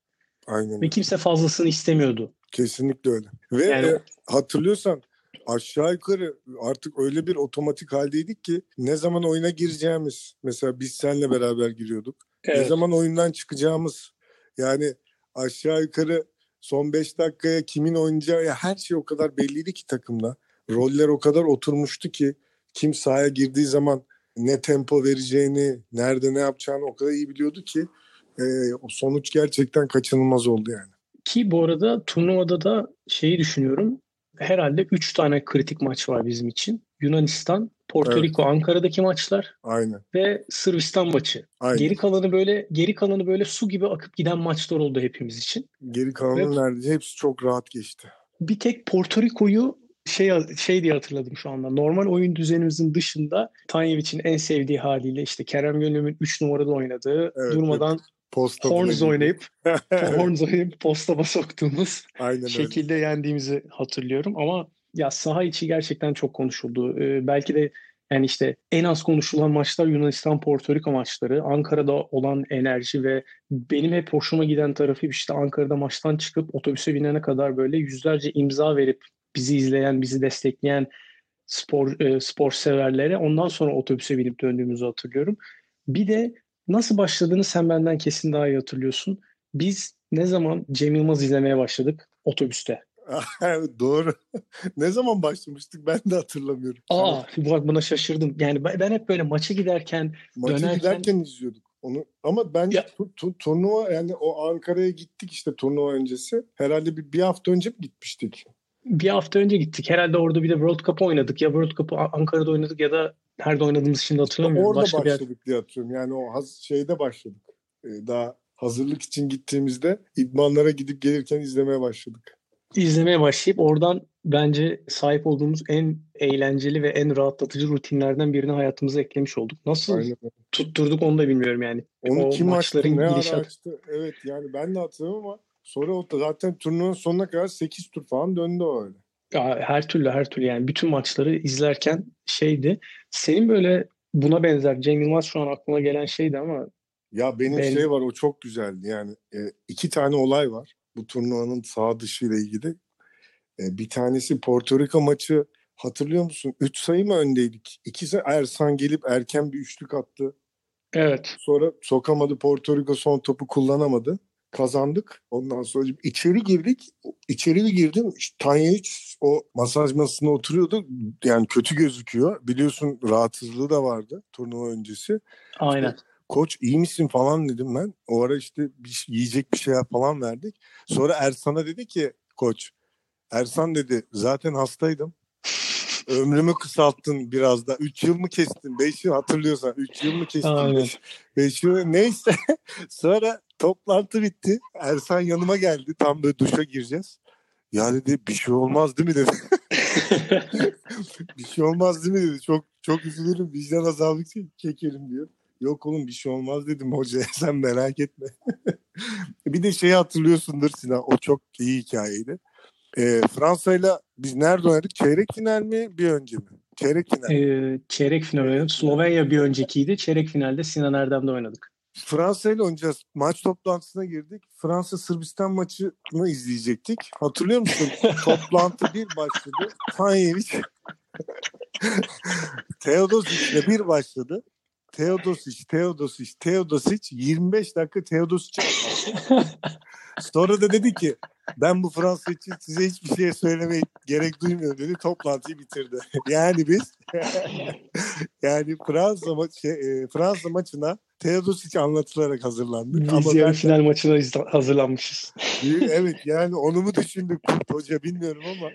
Speaker 4: Aynen.
Speaker 2: Ve kimse fazlasını istemiyordu.
Speaker 4: Kesinlikle öyle. Ve yani... e, hatırlıyorsan aşağı yukarı artık öyle bir otomatik haldeydik ki ne zaman oyuna gireceğimiz mesela biz seninle beraber giriyorduk. Evet. Ne zaman oyundan çıkacağımız yani aşağı yukarı son 5 dakikaya kimin oynayacağı ya her şey o kadar belliydi ki takımda. Roller o kadar oturmuştu ki kim sahaya girdiği zaman ne tempo vereceğini, nerede ne yapacağını o kadar iyi biliyordu ki e, o sonuç gerçekten kaçınılmaz oldu yani.
Speaker 2: Ki bu arada turnuvada da şeyi düşünüyorum. Herhalde 3 tane kritik maç var bizim için. Yunanistan, Porto Rico, evet. Ankara'daki maçlar.
Speaker 4: Aynen.
Speaker 2: Ve Sırbistan maçı. Aynen. Geri kalanı böyle geri kalanı böyle su gibi akıp giden maçlar oldu hepimiz için.
Speaker 4: Geri kalanı ve neredeyse hepsi çok rahat geçti.
Speaker 2: Bir tek Porto Rico'yu şey şey diye hatırladım şu anda. Normal oyun düzenimizin dışında Tanyevic'in en sevdiği haliyle işte Kerem Gönlüm'ün 3 numarada oynadığı evet, durmadan evet. Posta Horns oynayıp Horns oynayıp postaba soktuğumuz Aynen şekilde öyle. yendiğimizi hatırlıyorum ama ya saha içi gerçekten çok konuşuldu. Ee, belki de yani işte en az konuşulan maçlar Yunanistan Porto Rico maçları. Ankara'da olan enerji ve benim hep hoşuma giden tarafı işte Ankara'da maçtan çıkıp otobüse binene kadar böyle yüzlerce imza verip bizi izleyen, bizi destekleyen spor e, spor severlere ondan sonra otobüse binip döndüğümüzü hatırlıyorum. Bir de nasıl başladığını sen benden kesin daha iyi hatırlıyorsun. Biz ne zaman Cem Yılmaz izlemeye başladık? Otobüste.
Speaker 4: Doğru. ne zaman başlamıştık ben de hatırlamıyorum.
Speaker 2: Aa, bak buna şaşırdım. Yani ben hep böyle maça giderken,
Speaker 4: maça
Speaker 2: dönerken...
Speaker 4: giderken izliyorduk onu. Ama bence ya... tu, turnuva yani o Ankara'ya gittik işte turnuva öncesi. Herhalde bir, bir hafta önce mi gitmiştik?
Speaker 2: Bir hafta önce gittik. Herhalde orada bir de World Cup oynadık. Ya World Cup'ı Ankara'da oynadık ya da nerede oynadığımız şimdi hatırlamıyorum.
Speaker 4: Orada Başka başladık yer... diye hatırlıyorum. Yani o haz, şeyde başladık. Ee, daha hazırlık için gittiğimizde idmanlara gidip gelirken izlemeye başladık.
Speaker 2: İzlemeye başlayıp oradan bence sahip olduğumuz en eğlenceli ve en rahatlatıcı rutinlerden birini hayatımıza eklemiş olduk. Nasıl Aynen. tutturduk onu da bilmiyorum yani.
Speaker 4: Onu o kim maçların açtı, ne gidişat... açtı? Evet yani ben de hatırlamıyorum ama sonra o zaten turnuvanın sonuna kadar 8 tur falan döndü o öyle.
Speaker 2: Ya, her türlü her türlü yani bütün maçları izlerken şeydi. Senin böyle buna benzer Cem Yılmaz şu an aklıma gelen şeydi ama
Speaker 4: ya benim ben... şey var o çok güzeldi yani e, iki tane olay var bu turnuvanın sağ dışı ile ilgili. E, bir tanesi Porto Rico maçı hatırlıyor musun? Üç sayı mı öndeydik? İkisi Ersan gelip erken bir üçlük attı.
Speaker 2: Evet.
Speaker 4: Sonra sokamadı Porto Rico son topu kullanamadı kazandık. Ondan sonra içeri girdik. İçeri bir girdim. İşte Tanyevic o masaj masasına oturuyordu. Yani kötü gözüküyor. Biliyorsun rahatsızlığı da vardı turnuva öncesi.
Speaker 2: Aynen. İşte,
Speaker 4: Koç iyi misin falan dedim ben. O ara işte bir, yiyecek bir şeyler falan verdik. Sonra Ersan'a dedi ki koç. Ersan dedi zaten hastaydım. Ömrümü kısalttın biraz da. 3 yıl mı kestin? 5 yıl hatırlıyorsan. 3 yıl mı kestin? 5 yıl neyse. Sonra Toplantı bitti. Ersan yanıma geldi. Tam böyle duşa gireceğiz. Ya dedi bir şey olmaz değil mi dedi. bir şey olmaz değil mi dedi. Çok çok üzülürüm. Vicdan azabı çekerim diyor. Yok oğlum bir şey olmaz dedim hocaya sen merak etme. bir de şeyi hatırlıyorsundur Sinan. O çok iyi hikayeydi. Ee, Fransa ile biz nerede oynadık? Çeyrek final mi bir önce mi? Çeyrek final.
Speaker 2: Ee, çeyrek final oynadık. Slovenya bir öncekiydi. Çeyrek finalde Sinan Erdem'de oynadık.
Speaker 4: Fransa ile oynayacağız. Maç toplantısına girdik. Fransa Sırbistan maçını izleyecektik. Hatırlıyor musun? Toplantı bir başladı. Tanyevic Teodosic'le bir başladı. Teodosic, Teodosic, Teodosic 25 dakika Teodosic'e Sonra da dedi ki ben bu Fransa için size hiçbir şey söylemeye gerek duymuyorum dedi. Toplantıyı bitirdi. yani biz yani Fransa maçı şey, e, Fransa maçına Teodosic anlatılarak hazırlandık.
Speaker 2: Biz
Speaker 4: Ama
Speaker 2: yarı final maçına hazırlanmışız.
Speaker 4: evet yani onu mu düşündük Hoca bilmiyorum ama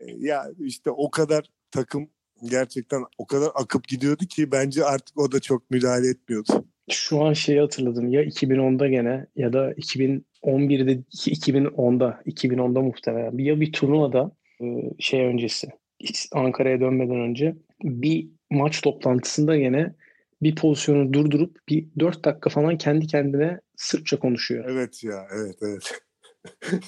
Speaker 4: e, ya işte o kadar takım gerçekten o kadar akıp gidiyordu ki bence artık o da çok müdahale etmiyordu.
Speaker 2: Şu an şeyi hatırladım ya 2010'da gene ya da 2011'de 2010'da 2010'da muhtemelen ya bir turnuvada e, şey öncesi Ankara'ya dönmeden önce bir maç toplantısında gene bir pozisyonu durdurup bir 4 dakika falan kendi kendine Sırpça konuşuyor.
Speaker 4: Evet ya evet evet.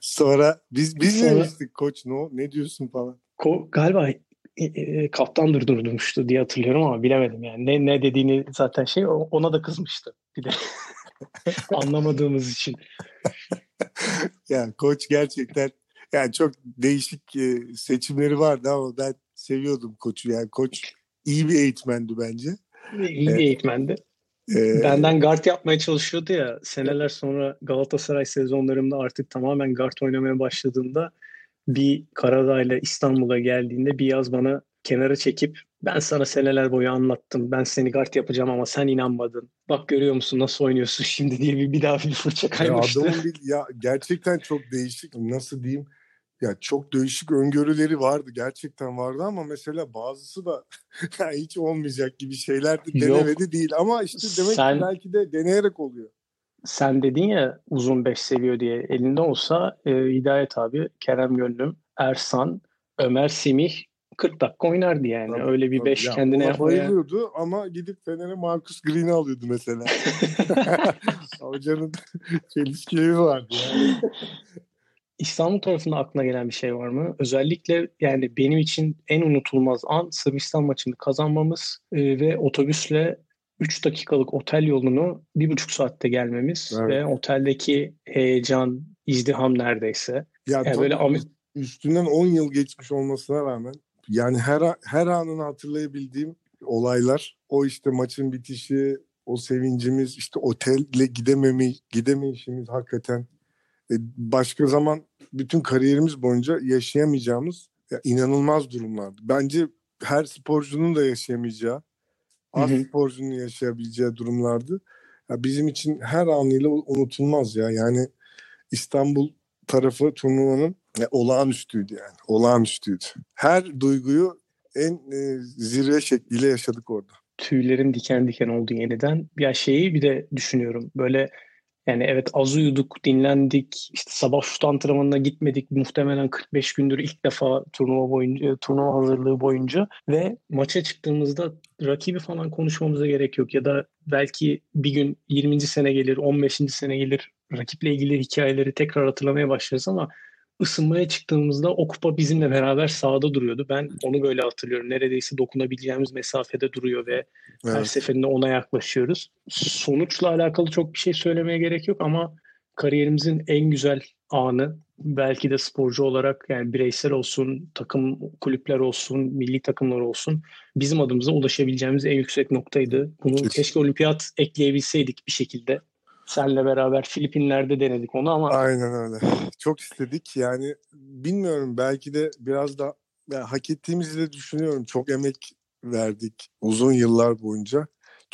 Speaker 4: Sonra biz biz
Speaker 2: Sonra-
Speaker 4: demiştik koç no ne diyorsun falan.
Speaker 2: Ko galiba e, e, kaptan durdurmuştu diye hatırlıyorum ama bilemedim yani. Ne ne dediğini zaten şey ona da kızmıştı. Bir de anlamadığımız için.
Speaker 4: Yani koç gerçekten yani çok değişik e, seçimleri vardı ama ben seviyordum koçu yani koç iyi bir eğitmendi bence.
Speaker 2: İyi bir
Speaker 4: Evet.
Speaker 2: eğitmendi.
Speaker 4: Ee,
Speaker 2: Benden guard yapmaya çalışıyordu ya. Seneler sonra Galatasaray sezonlarımda artık tamamen guard oynamaya başladığımda bir Karadağ'la İstanbul'a geldiğinde bir yaz bana kenara çekip ben sana seneler boyu anlattım. Ben seni guard yapacağım ama sen inanmadın. Bak görüyor musun nasıl oynuyorsun şimdi diye bir, bir daha bir fırça
Speaker 4: Ya
Speaker 2: kaymıştı.
Speaker 4: adamın bir, ya gerçekten çok değişik nasıl diyeyim ya çok değişik öngörüleri vardı gerçekten vardı ama mesela bazısı da ya hiç olmayacak gibi şeyler de
Speaker 2: Yok.
Speaker 4: denemedi değil ama işte demek
Speaker 2: Sen-
Speaker 4: ki belki de deneyerek oluyor.
Speaker 2: Sen dedin ya uzun 5 seviyor diye. Elinde olsa e, Hidayet abi, Kerem Gönlüm, Ersan, Ömer Semih 40 dakika oynardı yani.
Speaker 4: Tabii,
Speaker 2: Öyle bir
Speaker 4: tabii.
Speaker 2: 5
Speaker 4: Ya
Speaker 2: kendine yapmaya.
Speaker 4: bayılıyordu ama gidip Fener'e Marcus Green'i alıyordu mesela. Hocanın çelişkileri vardı yani.
Speaker 2: İstanbul tarafında aklına gelen bir şey var mı? Özellikle yani benim için en unutulmaz an Sırbistan maçını kazanmamız e, ve otobüsle 3 dakikalık otel yolunu bir buçuk saatte gelmemiz
Speaker 4: Evet.
Speaker 2: ve oteldeki heyecan, izdiham neredeyse.
Speaker 4: Ya
Speaker 2: Yani böyle
Speaker 4: üstünden 10 yıl geçmiş olmasına rağmen yani her her anını hatırlayabildiğim olaylar o işte maçın bitişi o sevincimiz işte otelle gidememi gidemeyişimiz hakikaten E, başka zaman bütün kariyerimiz boyunca yaşayamayacağımız ya, inanılmaz durumlardı. Bence her sporcunun da yaşayamayacağı az sporcunun yaşayabileceği durumlardı. Ya, bizim için her anıyla unutulmaz ya yani İstanbul tarafı turnuvanın e, olağanüstüydü yani. Olağanüstüydü. Her duyguyu en e, zirve şekliyle yaşadık orada.
Speaker 2: tüylerim diken diken oldu yeniden. Ya şeyi bir de düşünüyorum. Böyle yani evet az uyuduk, dinlendik. İşte sabah şut antrenmanına gitmedik. Muhtemelen 45 gündür ilk defa turnuva boyunca, turnuva hazırlığı boyunca ve maça çıktığımızda rakibi falan konuşmamıza gerek yok ya da belki bir gün 20. sene gelir, 15. sene gelir rakiple ilgili hikayeleri tekrar hatırlamaya başlarız ama ısınmaya çıktığımızda o kupa bizimle beraber sahada duruyordu. Ben onu böyle hatırlıyorum. Neredeyse dokunabileceğimiz mesafede duruyor ve her
Speaker 4: Evet.
Speaker 2: seferinde ona yaklaşıyoruz. Sonuçla alakalı çok bir şey söylemeye gerek yok ama kariyerimizin en güzel anı belki de sporcu olarak yani bireysel olsun, takım kulüpler olsun, milli takımlar olsun bizim adımıza ulaşabileceğimiz en yüksek noktaydı. Bunu
Speaker 4: Kesin.
Speaker 2: keşke olimpiyat ekleyebilseydik bir şekilde. Senle beraber Filipinler'de denedik onu ama
Speaker 4: Aynen öyle. Çok istedik yani bilmiyorum belki de biraz da ya, hak ettiğimizi de düşünüyorum. Çok emek verdik uzun yıllar boyunca.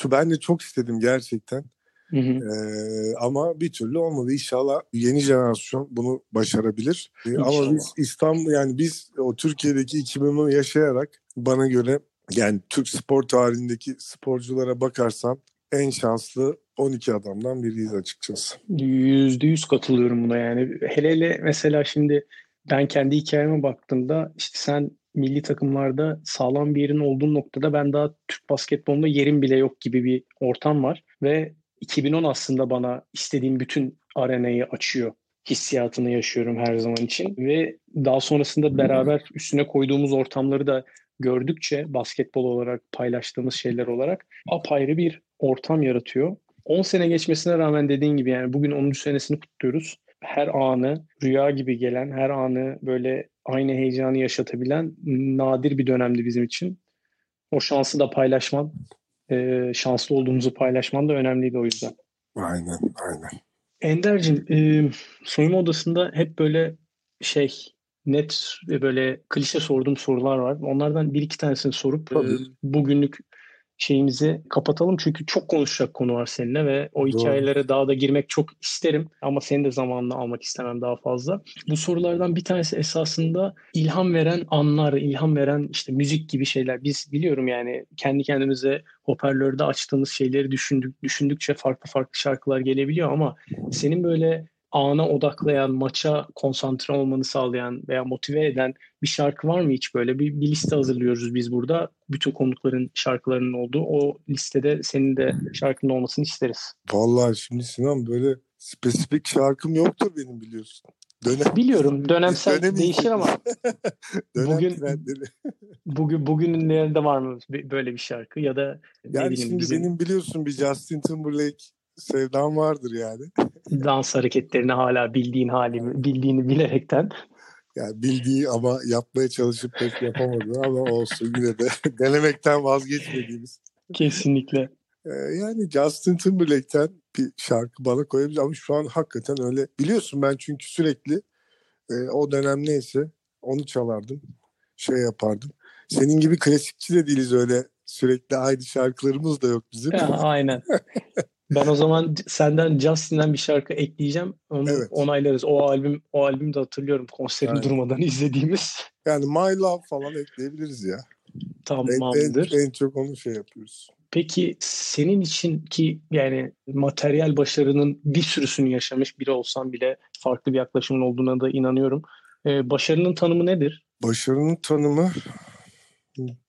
Speaker 4: Ben de çok istedim gerçekten.
Speaker 2: Hı hı.
Speaker 4: Ee, ama bir türlü olmadı. İnşallah yeni jenerasyon bunu başarabilir. Ee, ama biz İstanbul yani biz o Türkiye'deki 2010'u yaşayarak bana göre yani Türk spor tarihindeki sporculara bakarsam en şanslı 12 adamdan biriyiz açıkçası.
Speaker 2: Yüzde yüz katılıyorum buna yani. Hele hele mesela şimdi ben kendi hikayeme baktığımda işte sen milli takımlarda sağlam bir yerin olduğu noktada ben daha Türk basketbolunda yerim bile yok gibi bir ortam var. Ve 2010 aslında bana istediğim bütün arenayı açıyor. Hissiyatını yaşıyorum her zaman için. Ve daha sonrasında beraber üstüne koyduğumuz ortamları da gördükçe basketbol olarak paylaştığımız şeyler olarak apayrı bir ortam yaratıyor. 10 sene geçmesine rağmen dediğin gibi yani bugün 10. senesini kutluyoruz. her anı rüya gibi gelen, her anı böyle aynı heyecanı yaşatabilen nadir bir dönemdi bizim için. O şansı da paylaşman, e, şanslı olduğumuzu paylaşman da önemliydi o yüzden.
Speaker 4: Aynen, aynen.
Speaker 2: Ender'cim, e, soyunma odasında hep böyle şey net ve böyle klişe sorduğum sorular var. Onlardan bir iki tanesini sorup e, bugünlük şeyimizi kapatalım. Çünkü çok konuşacak konu var seninle ve o Doğru. hikayelere daha da girmek çok isterim. Ama senin de zamanını almak istemem daha fazla. Bu sorulardan bir tanesi esasında ilham veren anlar, ilham veren işte müzik gibi şeyler. Biz biliyorum yani kendi kendimize hoparlörde açtığımız şeyleri düşündük, düşündükçe farklı farklı şarkılar gelebiliyor ama senin böyle ana odaklayan, maça konsantre olmanı sağlayan veya motive eden bir şarkı var mı hiç böyle? Bir, bir liste hazırlıyoruz biz burada. Bütün konukların şarkılarının olduğu. O listede senin de şarkının olmasını isteriz.
Speaker 4: Vallahi şimdi Sinan böyle spesifik şarkım yoktur benim biliyorsun.
Speaker 2: Dönem, Biliyorum dönemsel dönem değişir ama bugün bugün bugünlerinde var mı böyle bir şarkı ya da
Speaker 4: yani şimdi bizim... benim biliyorsun bir Justin Timberlake sevdam vardır yani.
Speaker 2: Dans hareketlerini hala bildiğin halimi, bildiğini bilerekten.
Speaker 4: Yani bildiği ama yapmaya çalışıp pek yapamadı ama olsun yine de denemekten vazgeçmediğimiz.
Speaker 2: Kesinlikle.
Speaker 4: Ee, yani Justin Timberlake'ten bir şarkı bana koyabilir ama şu an hakikaten öyle. Biliyorsun ben çünkü sürekli e, o dönem neyse onu çalardım. Şey yapardım. Senin gibi klasikçi de değiliz öyle sürekli aynı şarkılarımız da yok bizim.
Speaker 2: Ya, aynen. Ben o zaman senden Justin'den bir şarkı ekleyeceğim. Onu evet. onaylarız. O albüm o albümü de hatırlıyorum konserini Aynen. durmadan izlediğimiz.
Speaker 4: Yani My Love falan ekleyebiliriz ya.
Speaker 2: Tamamdır.
Speaker 4: En, en, en çok onu şey yapıyoruz.
Speaker 2: Peki senin için ki yani materyal başarının bir sürüsünü yaşamış biri olsan bile farklı bir yaklaşımın olduğuna da inanıyorum. Ee, başarının tanımı nedir?
Speaker 4: Başarının tanımı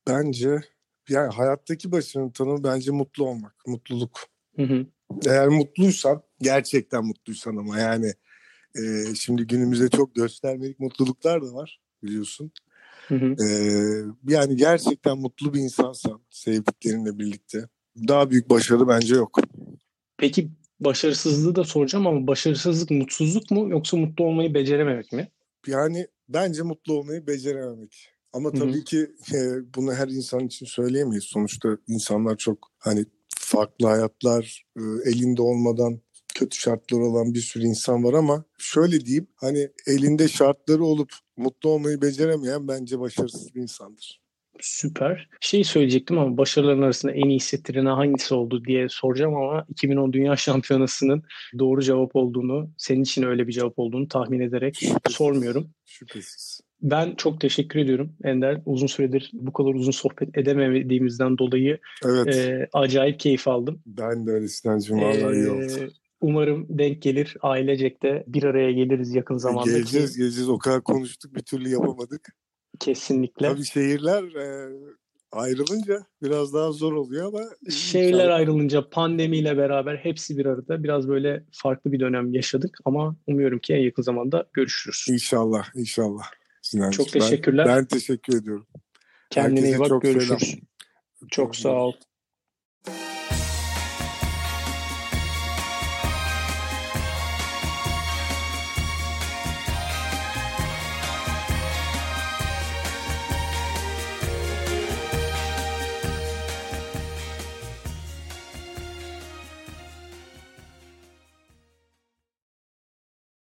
Speaker 4: bence yani hayattaki başarının tanımı bence mutlu olmak, mutluluk. Hı hı. Eğer mutluysan, gerçekten mutluysan ama yani e, şimdi günümüzde çok göstermelik mutluluklar da var biliyorsun. Hı hı. E, yani gerçekten mutlu bir insansan sevdiklerinle birlikte daha büyük başarı bence yok.
Speaker 2: Peki başarısızlığı da soracağım ama başarısızlık mutsuzluk mu yoksa mutlu olmayı becerememek mi?
Speaker 4: Yani bence mutlu olmayı becerememek. Ama tabii Hı-hı. ki e, bunu her insan için söyleyemeyiz. Sonuçta insanlar çok hani farklı hayatlar e, elinde olmadan kötü şartları olan bir sürü insan var ama şöyle diyeyim hani elinde şartları olup mutlu olmayı beceremeyen bence başarısız bir insandır.
Speaker 2: Süper. Şey söyleyecektim ama başarıların arasında en iyi hissettiren hangisi oldu diye soracağım ama 2010 Dünya Şampiyonası'nın doğru cevap olduğunu, senin için öyle bir cevap olduğunu tahmin ederek Şüphesiz. sormuyorum.
Speaker 4: Şüphesiz.
Speaker 2: Ben çok teşekkür ediyorum Ender. Uzun süredir bu kadar uzun sohbet edemediğimizden dolayı evet. e, acayip keyif aldım.
Speaker 4: Ben de öyle Sinancığım. Vallahi ee, iyi oldu.
Speaker 2: Umarım denk gelir. Ailecek de bir araya geliriz yakın zamanda.
Speaker 4: Geleceğiz geleceğiz. O kadar konuştuk bir türlü yapamadık.
Speaker 2: Kesinlikle.
Speaker 4: Tabii şehirler e, ayrılınca biraz daha zor oluyor ama...
Speaker 2: Şehirler ayrılınca pandemiyle beraber hepsi bir arada biraz böyle farklı bir dönem yaşadık ama umuyorum ki en yakın zamanda görüşürüz.
Speaker 4: İnşallah, inşallah.
Speaker 2: Sinan. Çok teşekkürler.
Speaker 4: Ben, ben teşekkür ediyorum.
Speaker 2: Kendine Herkese iyi bak. Görüşürüz. Selam. Çok sağ ol.